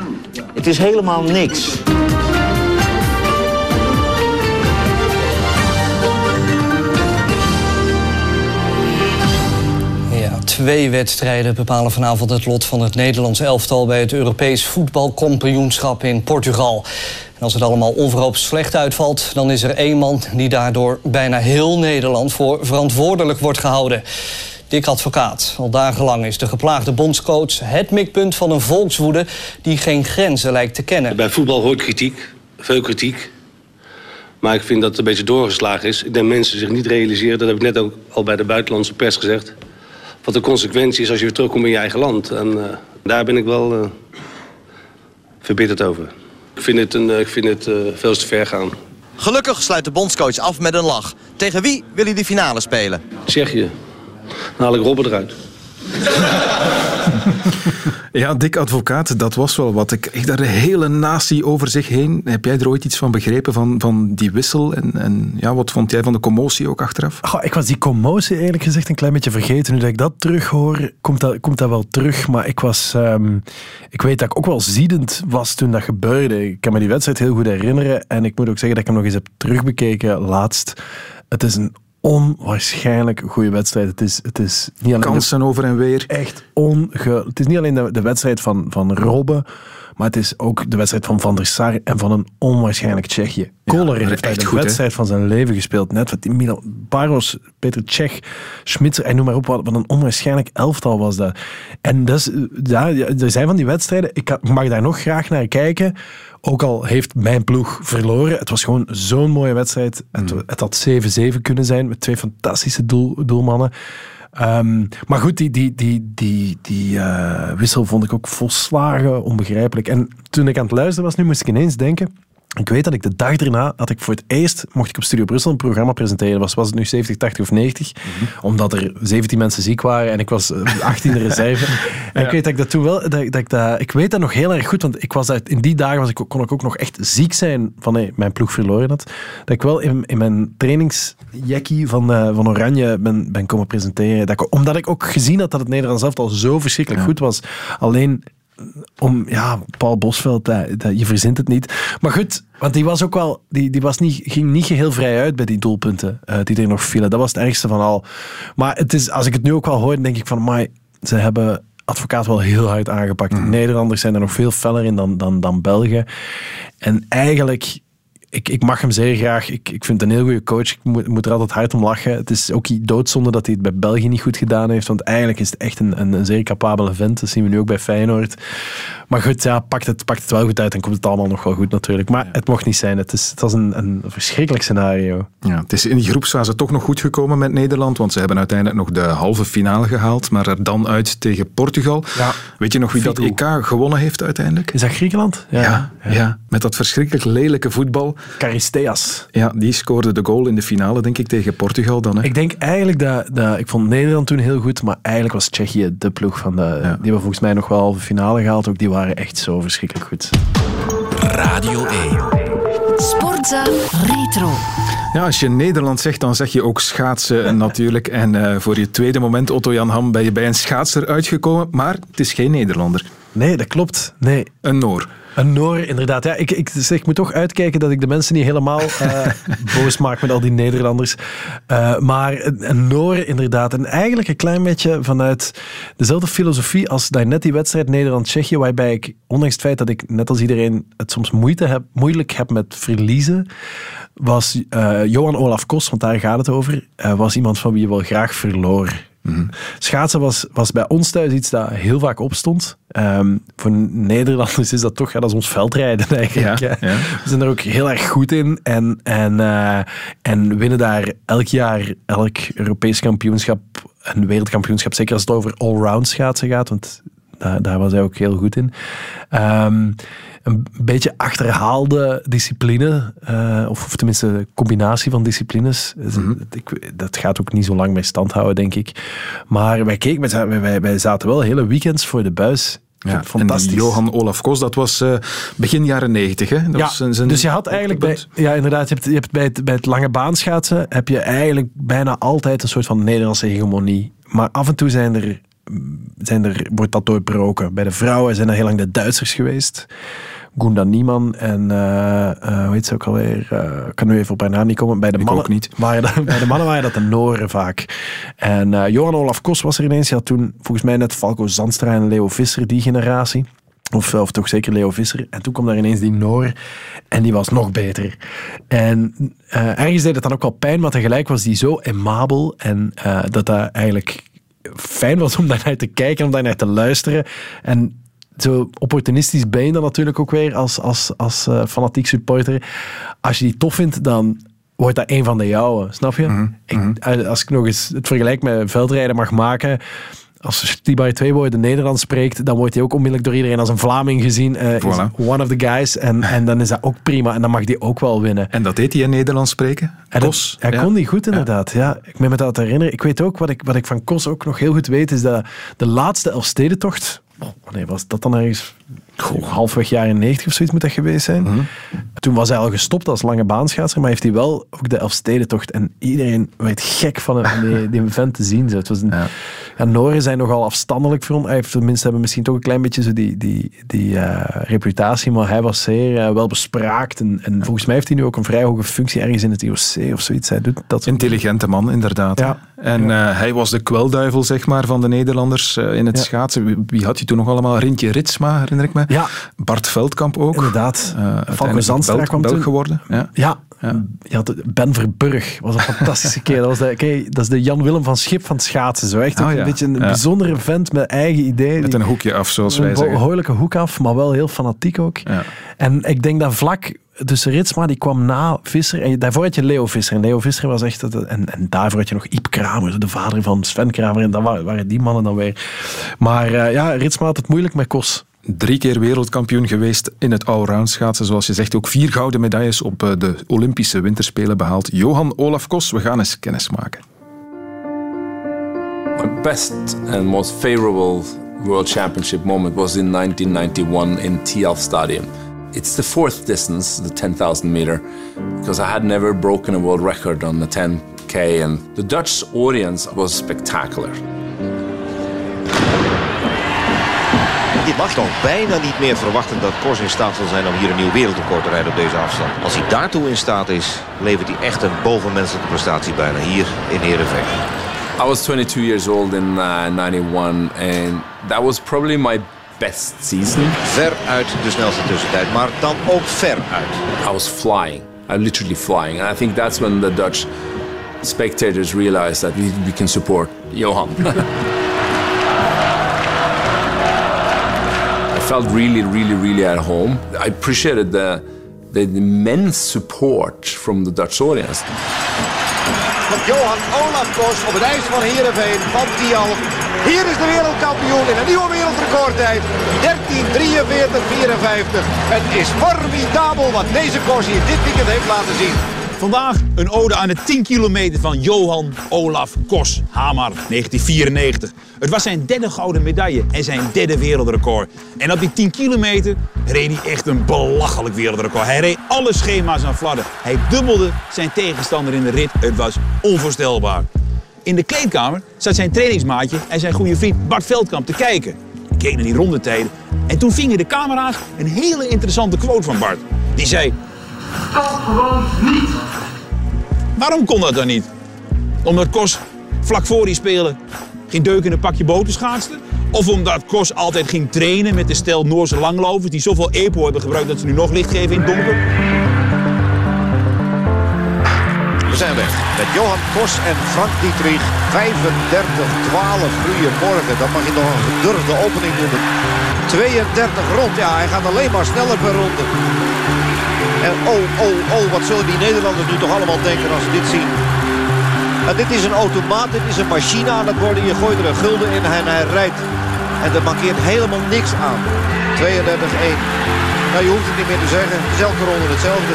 Het is helemaal niks. Twee wedstrijden bepalen vanavond het lot van het Nederlands elftal bij het Europees voetbalkampioenschap in Portugal. En als het allemaal onverhoopt slecht uitvalt, dan is er één man die daardoor bijna heel Nederland voor verantwoordelijk wordt gehouden. Dick Advocaat. Al dagenlang is de geplaagde bondscoach het mikpunt van een volkswoede die geen grenzen lijkt te kennen. Bij voetbal hoort kritiek, veel kritiek. Maar ik vind dat het een beetje doorgeslagen is. Ik denk mensen zich niet realiseren, dat heb ik net ook al bij de buitenlandse pers gezegd. Wat de consequentie is als je weer terugkomt in je eigen land. En eh, daar ben ik wel eh, verbitterd over. Ik vind het, een, eh, ik vind het veel te ver gaan. Gelukkig sluit de bondscoach af met een lach. Tegen wie wil hij de finale spelen? Tsjechië. Dan haal ik Robben eruit. Ja, Dick Advocaat, dat was wel wat. Ik kreeg daar de hele natie over zich heen. Heb jij er ooit iets van begrepen, van, van die wissel? En, en ja, wat vond jij van de commotie ook achteraf? Goh, ik was die commotie eerlijk gezegd een klein beetje vergeten. Nu dat ik dat terughoor, komt dat, komt dat wel terug. Maar ik was... ehm, ik weet dat ik ook wel ziedend was toen dat gebeurde. Ik kan me die wedstrijd heel goed herinneren. En ik moet ook zeggen dat ik hem nog eens heb terugbekeken laatst. Het is een onwaarschijnlijk goede wedstrijd. Het is, het is niet alleen... de- Kansen over en weer. Echt onge... Het is niet alleen de, de wedstrijd van, van Robben, maar het is ook de wedstrijd van Van der Sar en van een onwaarschijnlijk Tsjechië. Koller heeft echt de goed, wedstrijd van zijn leven gespeeld. Net wat Milan Baros, Peter Tsjech, Schmitzer en noem maar op. Wat, een onwaarschijnlijk elftal was dat. En dus, ja, ja, er zijn van die wedstrijden. Ik mag daar nog graag naar kijken. Ook al heeft mijn ploeg verloren. Het was gewoon zo'n mooie wedstrijd. Het, Mm. het had 7-7 kunnen zijn met twee fantastische doel, doelmannen. Ehm, maar goed, die, die, die, die, die eh, wissel vond ik ook volslagen onbegrijpelijk. En toen ik aan het luisteren was, nu moest ik ineens denken. Ik weet dat ik de dag daarna, had ik voor het eerst, mocht ik op Studio Brussel een programma presenteren. Was, was het nu 70, 80 of 90? Omdat er 17 mensen ziek waren en ik was eh, 18e reserve. En ik weet dat ik dat toen wel, dat, dat ik dat, ik weet dat nog heel erg goed, want ik was daar, in die dagen was ik, kon ik ook nog echt ziek zijn van hey, mijn ploeg verloren had. Dat ik wel in, in mijn trainingsjackie van, eh, van Oranje ben, ben komen presenteren. Dat ik, omdat ik ook gezien had dat het Nederlands elftal zo verschrikkelijk goed was. Alleen om, ja, Paul Bosveld, dat, dat, je verzint het niet. Maar goed, want die was ook wel, die, die was niet, ging niet geheel vrij uit bij die doelpunten eh, die er nog vielen. Dat was het ergste van al. Maar het is, als ik het nu ook wel hoor, dan denk ik van, maar ze hebben advocaat wel heel hard aangepakt. Nederlanders zijn er nog veel feller in dan, dan, dan Belgen. En eigenlijk, ik, ik mag hem zeer graag. Ik, ik vind het een heel goede coach. Ik moet, moet er altijd hard om lachen. Het is ook doodzonde dat hij het bij België niet goed gedaan heeft. Want eigenlijk is het echt een, een, een zeer capabele vent. Dat zien we nu ook bij Feyenoord. Maar goed, ja, pakt het, pakt het wel goed uit en komt het allemaal nog wel goed natuurlijk. Maar het mocht niet zijn. Het, is, het was een, een verschrikkelijk scenario. Ja, het is in die groepsfase toch nog goed gekomen met Nederland, want ze hebben uiteindelijk nog de halve finale gehaald, maar er dan uit tegen Portugal. Weet je nog wie dat EK gewonnen heeft uiteindelijk? Is dat Griekenland? Ja, ja, met dat verschrikkelijk lelijke voetbal. Charisteas. Ja, die scoorde de goal in de finale, denk ik, tegen Portugal dan. Hè? Ik denk eigenlijk dat, dat... Ik vond Nederland toen heel goed, maar eigenlijk was Tsjechië de ploeg van de... Die hebben volgens mij nog wel halve finale gehaald. Ook die waren echt zo verschrikkelijk goed. Radio 1. Sportza Retro. Ja, als je Nederland zegt, dan zeg je ook schaatsen natuurlijk. En eh, voor je tweede moment, Otto Jan Ham, ben je bij een schaatser uitgekomen, maar het is geen Nederlander. Nee, dat klopt. Nee. Een Noor. Een Noor, inderdaad. Ja, ik, ik, zeg, ik moet toch uitkijken dat ik de mensen niet helemaal eh, boos maak met al die Nederlanders. Eh, maar een, een Noor, inderdaad. En eigenlijk een klein beetje vanuit dezelfde filosofie als net die wedstrijd Nederland-Tsjechië, waarbij ik, ondanks het feit dat ik net als iedereen het soms moeite heb, moeilijk heb met verliezen, was eh, Johan Olaf Kos, want daar gaat het over, was iemand van wie je wel graag verloor. Schaatsen was, was bij ons thuis iets dat heel vaak opstond. Ehm, voor Nederlanders is dat toch, ja, dat is ons veldrijden eigenlijk. Ja. We zijn er ook heel erg goed in en, en, eh, en winnen daar elk jaar, elk Europees kampioenschap en wereldkampioenschap, zeker als het over allround schaatsen gaat, want daar, daar was hij ook heel goed in. Ehm, een beetje achterhaalde discipline, eh, of, of tenminste een combinatie van disciplines. Dus, ik, dat gaat ook niet zo lang bij stand houden, denk ik. Maar wij, keken, wij, zaten- wij, wij zaten wel hele weekends voor de buis. Ja, Fantastisch. En Johan Olaf Kos, dat was eh, begin jaren negentig. Ja, was zijn- zijn- dus je had eigenlijk bij, ja, inderdaad, je hebt, je hebt bij, het, bij het lange baanschaatsen heb je eigenlijk bijna altijd een soort van Nederlandse hegemonie. Maar af en toe zijn er, zijn er, wordt dat doorbroken. Bij de vrouwen zijn er heel lang de Duitsers geweest. Gunda Niemann en uh, uh, hoe heet ze ook alweer? Uh, ik kan nu even op haar naam niet komen. Bij de mannen, ook niet. Waren dat, bij de mannen waren dat de Noren vaak. En Johan Olaf Kos was er ineens. Je had toen volgens mij net Falco Zandstra en Leo Visser, die generatie. Of, of toch zeker Leo Visser. En toen kwam daar ineens die Noor. En die was nog beter. En uh, ergens deed het dan ook wel pijn, maar tegelijk was die zo emabel. En uh, dat dat eigenlijk fijn was om daar naar te kijken, om daar naar te luisteren. En zo opportunistisch ben je dan natuurlijk ook weer als, als, als uh, fanatiek supporter. Als je die tof vindt, dan wordt dat een van de jouwe, snap je? Mhm, ik, als ik nog eens het vergelijk met veldrijden mag maken, als Tibay Tweeboy de Nederlands spreekt, dan wordt hij ook onmiddellijk door iedereen als een Vlaming gezien. is Voilà. one of the guys. En, en dan is dat ook prima. En dan mag die ook wel winnen. En dat deed hij in Nederlands spreken? En dat- Kos? hij ja. kon die goed inderdaad. Ja. Ik ben me dat herinneren. Ik weet ook, wat ik, wat ik van Kos ook nog heel goed weet, is dat de laatste Elfstedentocht, oh, wanneer was dat dan ergens? Goh, halfweg jaren 90 of zoiets moet dat geweest zijn. Mhm. Toen was hij al gestopt als lange baanschaatser, maar heeft hij wel ook de Elfstedentocht. En iedereen werd gek van hem, die, die vent te zien. Zo. Het was een, ja. Noren zijn nogal afstandelijk voor hem. Hij heeft tenminste hebben misschien toch een klein beetje zo die, die, die eh, reputatie, maar hij was zeer eh, wel bespraakt. En, en volgens mij heeft hij nu ook een vrij hoge functie ergens in het IOC of zoiets. Hij doet dat Intelligente man, inderdaad. Ja. En eh, hij was de kwelduivel zeg maar, van de Nederlanders in het Ja. schaatsen. Wie, wie had je toen nog allemaal? Rintje Ritsma, herinner ik me. Ja. Bart Veldkamp ook. Inderdaad. Falco Zandstra kwam Belg toen. geworden. Ja. Ja, Ben Verburg. was een fantastische keer. Dat, was de, dat is de Jan-Willem van Schip van het schaatsen. Zo. Echt Oh, een beetje een bijzondere vent met eigen ideeën. Met een hoekje af, zoals een wij zeggen. behoorlijke hoek af, maar wel heel fanatiek ook. Ja. En ik denk dat vlak dus Ritsma die kwam na Visser. En daarvoor had je Leo Visser. En Leo Visser was echt... dat- En, en daarvoor had je nog Iep Kramer, de vader van Sven Kramer. En dat wa- waren die mannen dan weer. Maar eh, ja, Ritsma had het moeilijk met Kos. Drie keer wereldkampioen geweest in het allround. Zoals je zegt, ook vier gouden medailles op eh, de Olympische Winterspelen behaald. Johan Olaf Kos, we gaan eens kennis maken. My best and most favorable World Championship moment was in 1991 in Tialf Stadium. It's the fourth distance, the 10,000 meter, because I had never broken a world record on the 10K, and the Dutch audience was spectacular. Je mag toch bijna niet meer verwachten dat Kors in staat zal zijn om hier een nieuw wereldrecord te rijden op deze afstand. Als hij daartoe in staat is, levert hij echt een bovenmenselijke prestatie bijna hier in Heerenveen. I was 22 years old in uh, 91, and that was probably my best season. Ver uit de snelste tussentijd, maar dan ook ver uit. I was flying. I literally flying. And I think that's when the Dutch spectators realized that we, we can support Johan. felt really, really, really at home. I appreciated the, the immense support from the Dutch audience. Johan Olaf Kors op het ijs van Heerenveen van Tialf. Hier is de wereldkampioen in een nieuwe wereldrecordtijd. 13.43.54. Het is formidabel wat deze Kors hier dit weekend heeft laten zien. Vandaag een ode aan de 10 kilometer van Johan Olaf Kos, Hamar, 1994. Het was zijn derde gouden medaille en zijn derde wereldrecord. En op die 10 kilometer reed hij echt een belachelijk wereldrecord. Hij reed alle schema's aan fladden. Hij dubbelde zijn tegenstander in de rit. Het was onvoorstelbaar. In de kleedkamer zat zijn trainingsmaatje en zijn goede vriend Bart Veldkamp te kijken. Ik keek naar die rondetijden en toen vingen de camera's een hele interessante quote van Bart. Die zei... Kan gewoon niet. Waarom kon dat dan niet? Omdat Kos vlak voor die spelen geen deuk in een pakje boter schaatste? Of omdat Kos altijd ging trainen met de stel Noorse langlovers die zoveel EPO hebben gebruikt dat ze nu nog licht geven in het donker? We zijn weg met Johan Kors en Frank Dietrich. 35-12. Goedemorgen. Dat mag je nog een gedurfde opening noemen. 32 rond. Ja, hij gaat alleen maar sneller per ronde. En oh, oh, oh, wat zullen die Nederlanders nu toch allemaal denken als ze dit zien. En dit is een automaat, dit is een machine aan het worden. Je gooit er een gulden in en hij rijdt. En er markeert helemaal niks aan. 32-1. Nou, je hoeft het niet meer te zeggen. Elke ronde hetzelfde.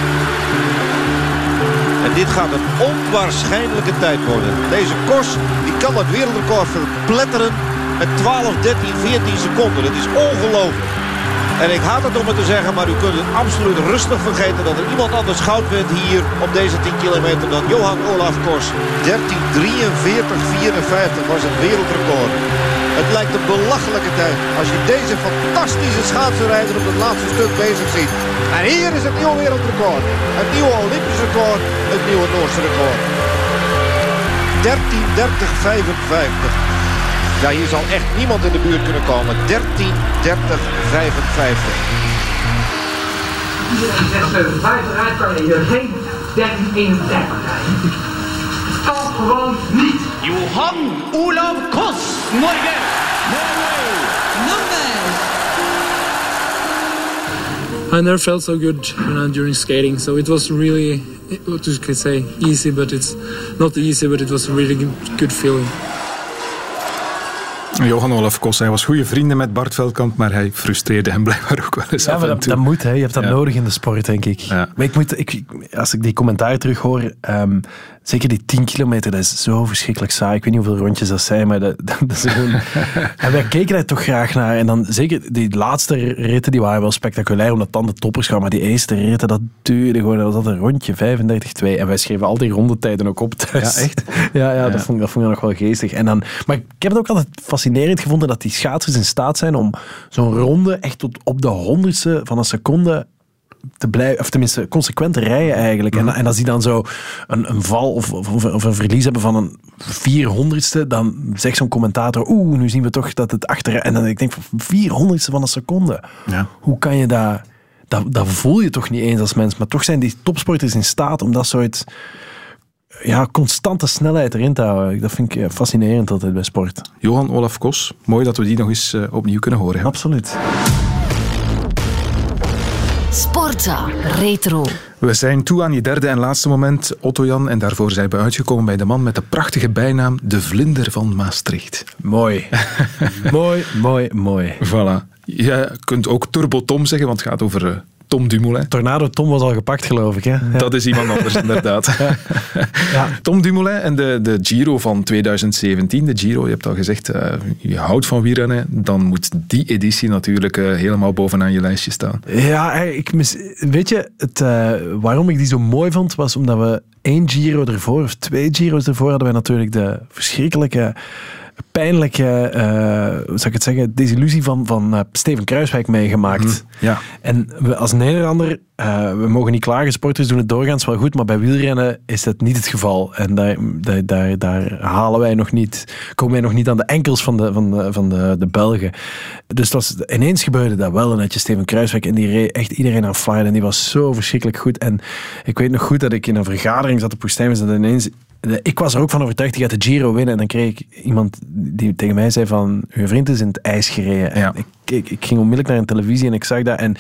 En dit gaat een onwaarschijnlijke tijd worden. Deze Kors die kan het wereldrecord verpletteren met 12, 13, 14 seconden. Dat is ongelooflijk. En ik haat het om het te zeggen, maar u kunt het absoluut rustig vergeten dat er iemand anders goud werd hier op deze 10 kilometer dan Johan Olaf Kors. 13, 43, 54 was het wereldrecord. Het lijkt een belachelijke tijd als je deze fantastische schaatsenrijder op het laatste stuk bezig ziet. En hier is het nieuwe wereldrecord. Het nieuwe Olympisch record, het nieuwe Noorse record. 13, 30, 55. Ja, hier zal echt niemand in de buurt kunnen komen. 13, 30, 55. Iedereen zegt 57 uit, kan je hier geen 13, 31 rijden. Het kan gewoon niet. Johan Olaf Kos, Norge. I never felt so good you know, during skating. So it was really, what you could say, easy, but it's not easy, but it was a really good, good feeling. Johan Olaf Kos, hij was goede vrienden met Bart Veldkamp, maar hij frustreerde hem blijkbaar ook wel eens Ja, maar dat, moet, hè. je hebt dat Ja. nodig in de sport, denk ik. Maar ik moet, ik, ik- als ik die commentaar terug hoor, ehm, zeker die 10 kilometer, dat is zo verschrikkelijk saai. Ik weet niet hoeveel rondjes dat zijn, maar dat, dat, dat is gewoon... en wij keken daar toch graag naar. En dan zeker die laatste ritten, die waren wel spectaculair, omdat dan de toppers gaan. Maar die eerste ritten, dat duurde gewoon, dat was altijd een rondje, 35-2. En wij schreven al die rondetijden ook op thuis. Ja, echt? Ja, ja, Dat, vond, ik- dat vond ik nog wel geestig. En dan, maar ik heb het ook altijd fascinerend gevonden dat die schaatsers in staat zijn om zo'n ronde echt tot op de honderdste van een seconde te blijven, of tenminste consequent te rijden eigenlijk. En, en als die dan zo een, een val of, of, of een verlies hebben van een vierhonderdste, dan zegt zo'n commentator, oeh, nu zien we toch dat het achter... En dan denk ik, van vierhonderdste van een seconde. Ja. Hoe kan je dat, dat... Dat voel je toch niet eens als mens. Maar toch zijn die topsporters in staat om dat soort ja, constante snelheid erin te houden. Dat vind ik ja, fascinerend altijd bij sport. Johan Olaf Kos, mooi dat we die nog eens eh, opnieuw kunnen horen. hè. Absoluut. Sportza Retro. We zijn toe aan je derde en laatste moment, Otto Jan. En daarvoor zijn we uitgekomen bij de man met de prachtige bijnaam De Vlinder van Maastricht. Mooi. mooi, mooi, mooi. Voilà. Je kunt ook Turbo Tom zeggen, want het gaat over eh, Tom Dumoulin. Tornado Tom was al gepakt, geloof ik. Hè? Ja. Dat is iemand anders, inderdaad. Tom Dumoulin en de, de Giro van 2017. De Giro, je hebt al gezegd, eh, je houdt van wielrennen. Dan moet die editie natuurlijk eh, helemaal bovenaan je lijstje staan. Ja, ik mis, weet je, het, eh, waarom ik die zo mooi vond, was omdat we één Giro ervoor, of twee Giro's ervoor, hadden wij natuurlijk de verschrikkelijke, pijnlijke, eh, hoe zou ik het zeggen, desillusie van, van eh, Steven Kruiswijk meegemaakt. Ja. En we als Nederlander, eh, we mogen niet klagen, sporters doen het doorgaans wel goed, maar bij wielrennen is dat niet het geval. En daar, daar, daar, daar halen wij nog niet, komen wij nog niet aan de enkels van de, van de, van de, de Belgen. Dus dat was, ineens gebeurde dat wel, en dat je Steven Kruiswijk en die reed echt iedereen aan fire en die was zo verschrikkelijk goed. En ik weet nog goed dat ik in een vergadering zat op Woestijn, dat ineens ik was er ook van overtuigd, die gaat de Giro winnen. En dan kreeg ik iemand die tegen mij zei van, uw vriend is in het ijs gereden. En ik, ik, ik ging onmiddellijk naar een televisie en ik zag dat. En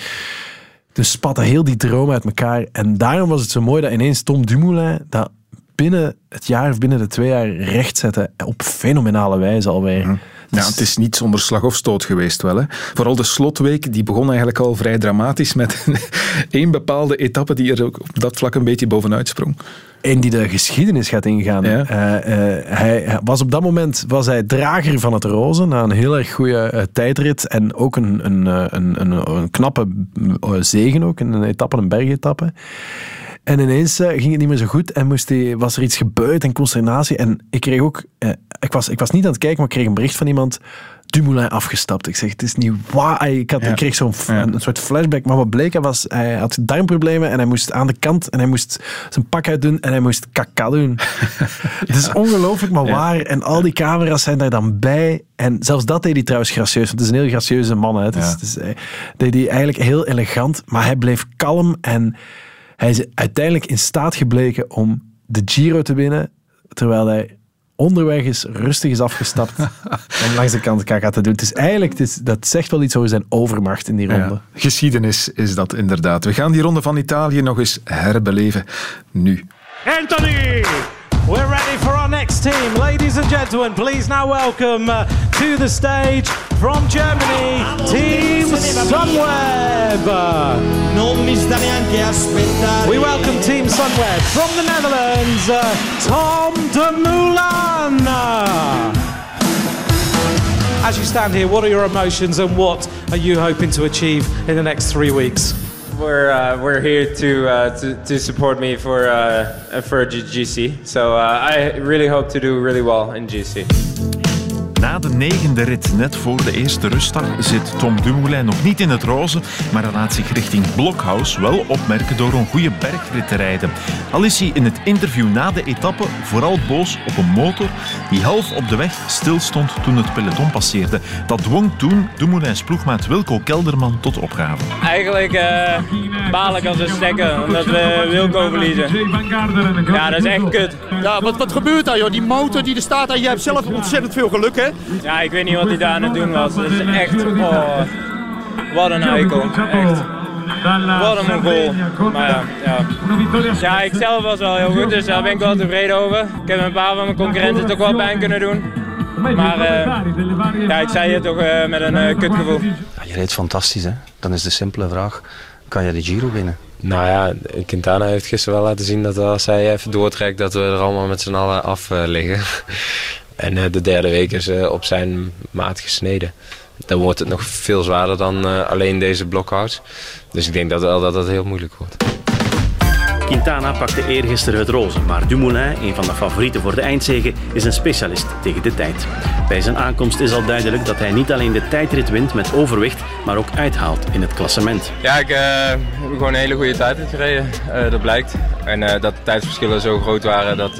dus spatte heel die droom uit elkaar. En daarom was het zo mooi dat ineens Tom Dumoulin dat binnen het jaar of binnen de twee jaar recht zette. Op fenomenale wijze alweer. Ja, het is niet zonder slag of stoot geweest wel. Hè. Vooral de slotweek die begon eigenlijk al vrij dramatisch met één bepaalde etappe die er ook op dat vlak een beetje bovenuit sprong. En die de geschiedenis gaat ingaan. Ja. Eh, eh, hij was op dat moment was hij drager van het roze na een heel erg goede eh, tijdrit en ook een, een, een, een, een knappe zegen ook, een etappe, een bergetappe. En ineens ging het niet meer zo goed en moest hij, was er iets gebeurd en consternatie. En ik kreeg ook, ik, was, ik was niet aan het kijken, maar ik kreeg een bericht van iemand. Dumoulin afgestapt. Ik zeg, het is niet waar. Ik, had, ik kreeg zo'n f- een soort flashback. Maar wat bleek, hij, was, hij had darmproblemen en hij moest aan de kant en hij moest zijn pak uitdoen en hij moest kaka doen. Het is ongelooflijk, maar waar. En al die camera's zijn daar dan bij. En zelfs dat deed hij trouwens gracieus. Want het is een heel gracieuze man. Hè. Het is, het is, hij deed hij eigenlijk heel elegant. Maar hij bleef kalm en hij is uiteindelijk in staat gebleken om de Giro te winnen. Terwijl hij onderweg is, rustig is afgestapt om langs de kant kaka te doen. Het is eigenlijk, het is, dat zegt wel iets over zijn overmacht in die ronde. Ja, geschiedenis is dat inderdaad. We gaan die ronde van Italië nog eens herbeleven. Nu. Anthony! We're ready for our next team. Ladies and gentlemen, please now welcome uh, to the stage from Germany, Team Sunweb. Non mi sta neanche aspettare. We welcome Team Sunweb from the Netherlands, uh, Tom Dumoulin. As you stand here, what are your emotions and what are you hoping to achieve in the next three weeks? We're uh, we're here to, uh, to to support me for uh, for GC. So uh, I really hope to do really well in GC. Na de negende rit, net voor de eerste rustdag, zit Tom Dumoulin nog niet in het roze, maar hij laat zich richting Blockhouse wel opmerken door een goede bergrit te rijden. Al is hij in het interview na de etappe vooral boos op een motor die half op de weg stilstond toen het peloton passeerde. Dat dwong toen Dumoulin's ploegmaat Wilco Kelderman tot opgave. Eigenlijk uh, baal ik als een stekker omdat we Wilco verliezen. Ja, dat is echt kut. Ja, wat, wat gebeurt daar joh? Die motor die er staat en jij hebt zelf ontzettend veel geluk hè? Ja, ik weet niet wat hij daar aan het doen was. Dat is echt, oh, wat een eikel. Echt. Wat een goal. Maar ja, ja. ja, ik zelf was wel heel goed, dus daar ben ik wel tevreden over. Ik heb een paar van mijn concurrenten toch wel pijn kunnen doen. Maar uh, ja, ik zei het toch uh, met een uh, kutgevoel. Ja, je reed fantastisch, hè? Dan is de simpele vraag, kan je de Giro winnen? Nou ja, Quintana heeft gisteren wel laten zien dat als hij even doortrekt, dat we er allemaal met z'n allen af liggen. En de derde week is op zijn maat gesneden dan wordt het nog veel zwaarder dan uh, alleen deze blockouts. Dus ik denk dat dat het heel moeilijk wordt. Quintana pakte eergisteren het roze, maar Dumoulin, een van de favorieten voor de eindzege, is een specialist tegen de tijd. Bij zijn aankomst is al duidelijk dat hij niet alleen de tijdrit wint met overwicht, maar ook uithaalt in het klassement. Ja, ik uh, heb gewoon een hele goede tijdrit gereden, uh, dat blijkt. En uh, dat de tijdsverschillen zo groot waren, dat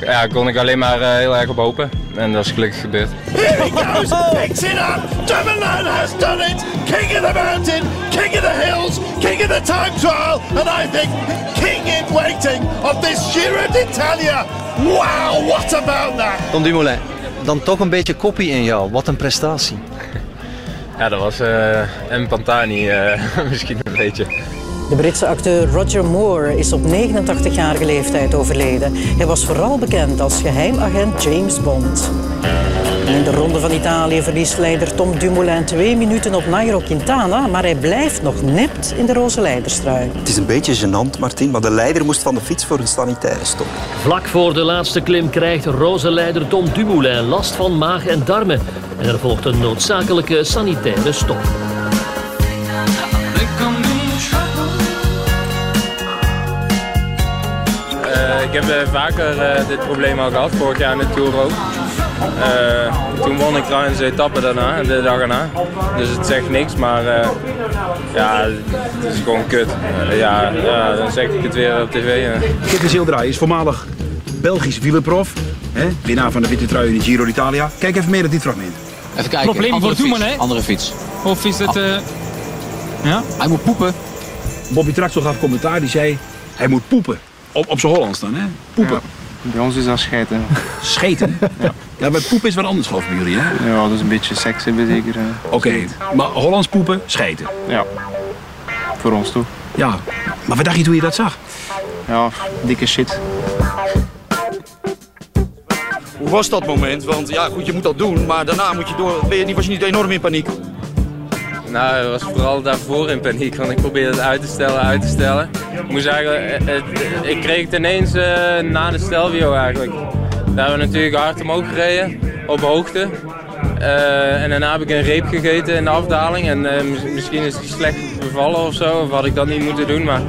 ja, kon ik alleen maar heel erg op hopen. En dat is gelukkig gebeurd. Here he goes, picks it up, Dumoulin has done it, king of the mountain, king of the hills, king of the time trial, and I think king in waiting of this Giro d'Italia. Wow, what about that? Tom Dumoulin, dan toch een beetje koppie in jou. Wat een prestatie. Ja, dat was uh, M. Pantani uh, misschien een beetje. De Britse acteur Roger Moore is op 89-jarige leeftijd overleden. Hij was vooral bekend als geheimagent James Bond. In de Ronde van Italië verliest leider Tom Dumoulin twee minuten op Nairo Quintana, maar hij blijft nog nipt in de roze leiderstrui. Het is een beetje gênant, Martin, maar de leider moest van de fiets voor een sanitaire stop. Vlak voor de laatste klim krijgt roze leider Tom Dumoulin last van maag en darmen. En er volgt een noodzakelijke sanitaire stop. Ik heb uh, vaker uh, dit probleem al gehad, vorig jaar in de Tour ook. Uh, toen won ik trouwens de etappe daarna, de dag erna. Dus het zegt niks, maar uh, ja, het is gewoon kut. Uh, ja, ja, dan zeg ik het weer op tv. Kitty Zildraai is voormalig Belgisch wielerprof. Hè? Winnaar van de witte trui in de Giro d'Italia. Kijk even meer naar dit fragment. Even kijken. Probleem voor Dumoulin, hè? Andere fiets. Of is het... Uh... Ja? Hij moet poepen. Bobby Traxel gaf commentaar, die zei... Hij moet poepen. Op, op zijn Hollands dan, hè? Poepen. Ja. Bij ons is dat scheten. Scheten? ja. ja, maar poepen is wat anders geloof ik bij jullie, hè? Ja, dat is een beetje seks hebben zeker. Oké, okay. maar Hollands poepen, scheten. Ja, voor ons toch. Ja, maar wat dacht je toen je dat zag? Ja, dikke shit. Hoe was dat moment? Want ja, goed, je moet dat doen, maar daarna moet je door. Ben je niet, was je niet enorm in paniek? Nou, ik was vooral daarvoor in paniek, want ik probeerde het uit te stellen, uit te stellen. Ik, moest eigenlijk, het, ik kreeg het ineens uh, na de Stelvio eigenlijk. Daar hebben we natuurlijk hard omhoog gereden, op hoogte. Uh, en daarna heb ik een reep gegeten in de afdaling. En uh, misschien is die slecht bevallen of zo, of had ik dat niet moeten doen. Maar...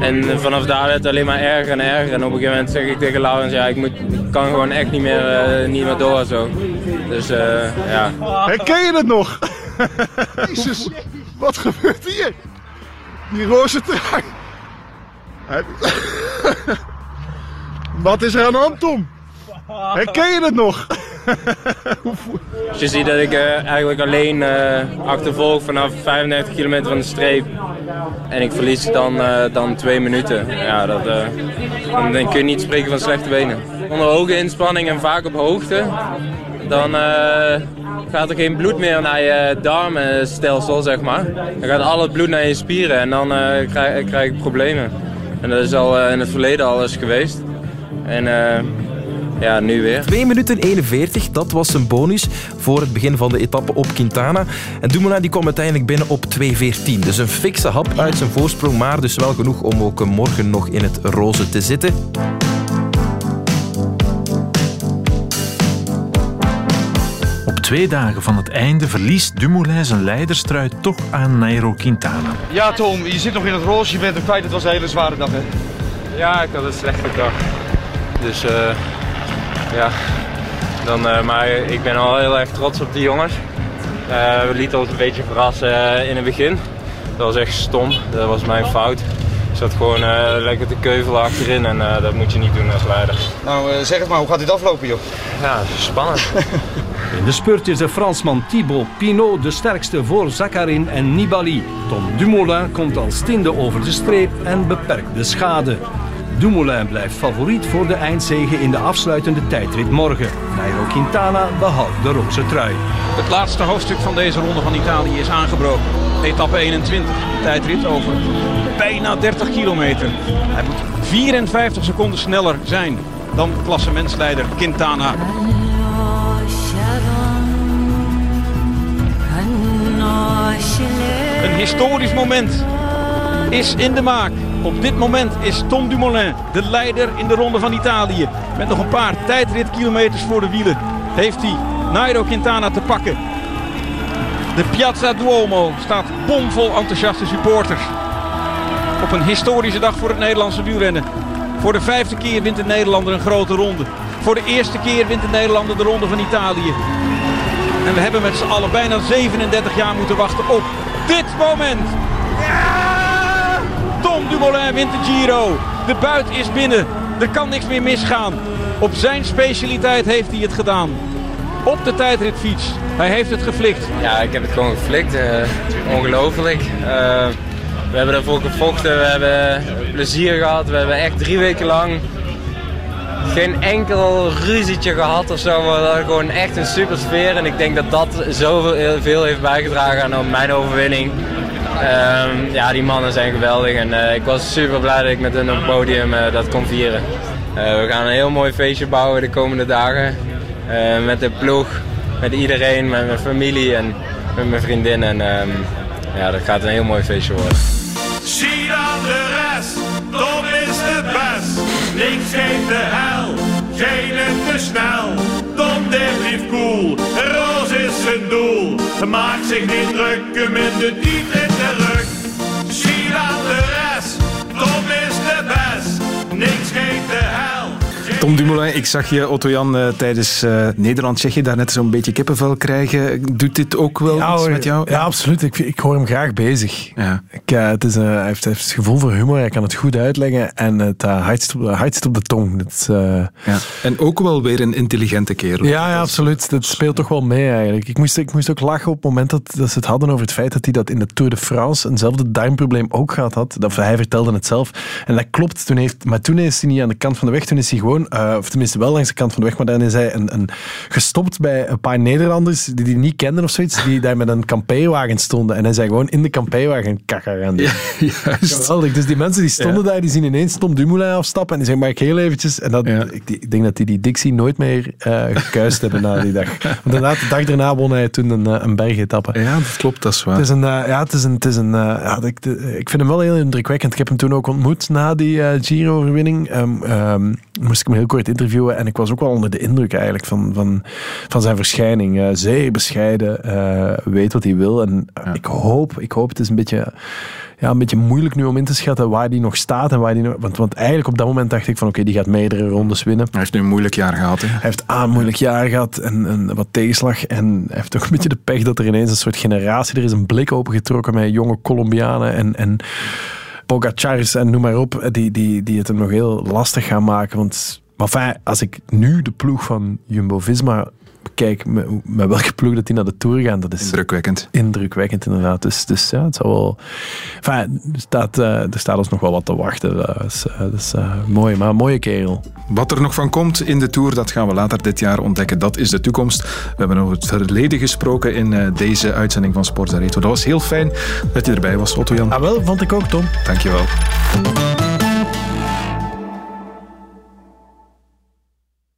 En vanaf daar werd het alleen maar erger en erger. En op een gegeven moment zeg ik tegen Laurens, ja, ik, moet, kan gewoon echt niet meer, niet meer door zo. Dus ja. Herken je het nog? Jezus, wat gebeurt hier? Die roze trui. Wat is er aan de hand, Tom? Herken je het nog? je ziet dat ik uh, eigenlijk alleen uh, achtervolg vanaf 35 kilometer van de streep. En ik verlies dan, uh, dan twee minuten. Ja, dat, dan, dan kun je niet spreken van slechte benen. Onder hoge inspanning en vaak op hoogte, dan gaat er geen bloed meer naar je darmenstelsel, zeg maar. Dan gaat al het bloed naar je spieren en dan krijg, krijg ik problemen. En dat is al in het verleden al eens geweest. En ja, nu weer. 2 minuten 41, dat was een bonus voor het begin van de etappe op Quintana. En Dumoulin die kwam uiteindelijk binnen op 2.14. Dus een fikse hap uit zijn voorsprong, maar dus wel genoeg om ook morgen nog in het roze te zitten. Twee dagen van het einde verliest Dumoulin zijn leiderstrui toch aan Nairo Quintana. Ja Tom, je zit nog in het roze, je bent er kwijt. Het was een hele zware dag hè? Ja, ik had een slechte dag. Dus... Uh ja, dan, uh, maar ik ben al heel erg trots op die jongens. Uh, we lieten ons een beetje verrassen uh, in het begin. Dat was echt stom, dat was mijn fout. Zat gewoon lekker te keuvelen achterin en dat moet je niet doen als leider. Nou, zeg het maar, hoe gaat dit aflopen joh? Ja, spannend. In de spurt is de Fransman Thibaut Pinot de sterkste voor Zakharin en Nibali. Tom Dumoulin komt als tiende over de streep en beperkt de schade. Dumoulin blijft favoriet voor de eindzege in de afsluitende tijdrit morgen. Nairo Quintana behoudt de roze trui. Het laatste hoofdstuk van deze ronde van Italië is aangebroken. Etappe 21, tijdrit over bijna 30 kilometer. Hij moet 54 seconden sneller zijn dan klassementsleider Quintana. Een historisch moment is in de maak. Op dit moment is Tom Dumoulin de leider in de Ronde van Italië. Met nog een paar tijdritkilometers voor de wielen heeft hij Nairo Quintana te pakken. De Piazza Duomo staat bomvol enthousiaste supporters. Op een historische dag voor het Nederlandse wielrennen. Voor de vijfde keer wint de Nederlander een grote ronde. Voor de eerste keer wint de Nederlander de Ronde van Italië. En we hebben met z'n allen bijna 37 jaar moeten wachten op dit moment. Dumoulin wint de Giro. De buit is binnen. Er kan niks meer misgaan. Op zijn specialiteit heeft hij het gedaan. Op de tijdritfiets. Hij heeft het geflikt. Ja, ik heb het gewoon geflikt. Uh, ongelooflijk. Uh, we hebben ervoor gevochten. We hebben plezier gehad. We hebben echt drie weken lang geen enkel ruzietje gehad of zo. Maar dat gewoon echt een super sfeer. En ik denk dat dat zoveel veel heeft bijgedragen aan mijn overwinning. Um, ja, die mannen zijn geweldig. En uh, ik was super blij dat ik met hun op het podium uh, dat kon vieren. Uh, we gaan een heel mooi feestje bouwen de komende dagen. met de ploeg, met iedereen, met mijn familie en met mijn vriendin. En um, ja, dat gaat een heel mooi feestje worden. Zie dan de rest, Tom is de best. Niks geeft de hel, geen te snel. Tom dit lief cool, roos is zijn doel. Maakt zich niet druk, hem in de diepte Niks geeft de hel. Tom Dumoulin, ik zag je, Otto-Jan, uh, tijdens uh, Nederland-Tsjechië daar net zo'n beetje kippenvel krijgen. Doet dit ook wel ja, iets met jou? Ja, absoluut. Ik, ik hoor hem graag bezig. Ja. Ik, uh, het is, hij, heeft, hij heeft het gevoel voor humor, hij kan het goed uitleggen en het hart op, op de tong. Dat, ja. En ook wel weer een intelligente kerel. Ja, ja absoluut. Dat speelt toch wel mee eigenlijk. Ik moest, ik moest ook lachen op het moment dat, dat ze het hadden over het feit dat hij dat in de Tour de France eenzelfde darmprobleem ook gehad had. Dat, hij vertelde het zelf. En dat klopt. Toen heeft, maar toen is hij niet aan de kant van de weg. Toen is hij gewoon, of tenminste wel langs de kant van de weg, maar dan is hij een, een, gestopt bij een paar Nederlanders die hij niet kenden of zoiets, die daar met een kampeewagen stonden. En hij zei gewoon in de kampeewagen kakka gaan doen. Ja, juist. Geweldig. Dus die mensen die stonden daar, die zien ineens Tom Dumoulin afstappen en die zeggen, maar ik heel eventjes. En dat, ik, ik, denk dat die die Dixie nooit meer uh, gekuist hebben na die dag. Want inderdaad, de dag daarna won hij toen een, een bergetappe. Ja, dat klopt, dat is waar. Het is een, uh, ja, het is een, het is een ja, ik, ik vind hem wel heel indrukwekkend. Ik heb hem toen ook ontmoet na die Giro-overwinning. Um, um, moest ik hem heel kort interviewen en ik was ook wel onder de indruk eigenlijk van, van, van zijn verschijning. Uh, zeer bescheiden, uh, weet wat hij wil. En uh, ik, hoop, ik hoop, het is een beetje, ja, een beetje moeilijk nu om in te schatten waar hij nog staat. En waar die nog, want, want eigenlijk op dat moment dacht ik van oké, okay, die gaat meerdere rondes winnen. Hij heeft nu een moeilijk jaar gehad. Hè? Hij heeft aan een moeilijk jaar gehad en, en wat tegenslag. En hij heeft ook een beetje de pech dat er ineens een soort generatie, er is een blik opengetrokken met jonge Colombianen en... en Pogacars en noem maar op, die, die, die het hem nog heel lastig gaan maken. Want maar fijn, als ik nu de ploeg van Jumbo-Visma bekijk, met, met, welke ploeg dat die naar de Tour gaan, dat is... Indrukwekkend. Indrukwekkend, inderdaad. Dus, dus ja, het zal wel... Fijn, er staat, uh, er staat ons nog wel wat te wachten. Dat is, uh, dat is uh, mooi, maar een mooie kerel. Wat er nog van komt in de Tour, dat gaan we later dit jaar ontdekken. Dat is de toekomst. We hebben over het verleden gesproken in deze uitzending van Sports Retro. Dat was heel fijn dat je erbij was, Otto-Jan. Ah wel, vond ik ook, Tom. Dankjewel.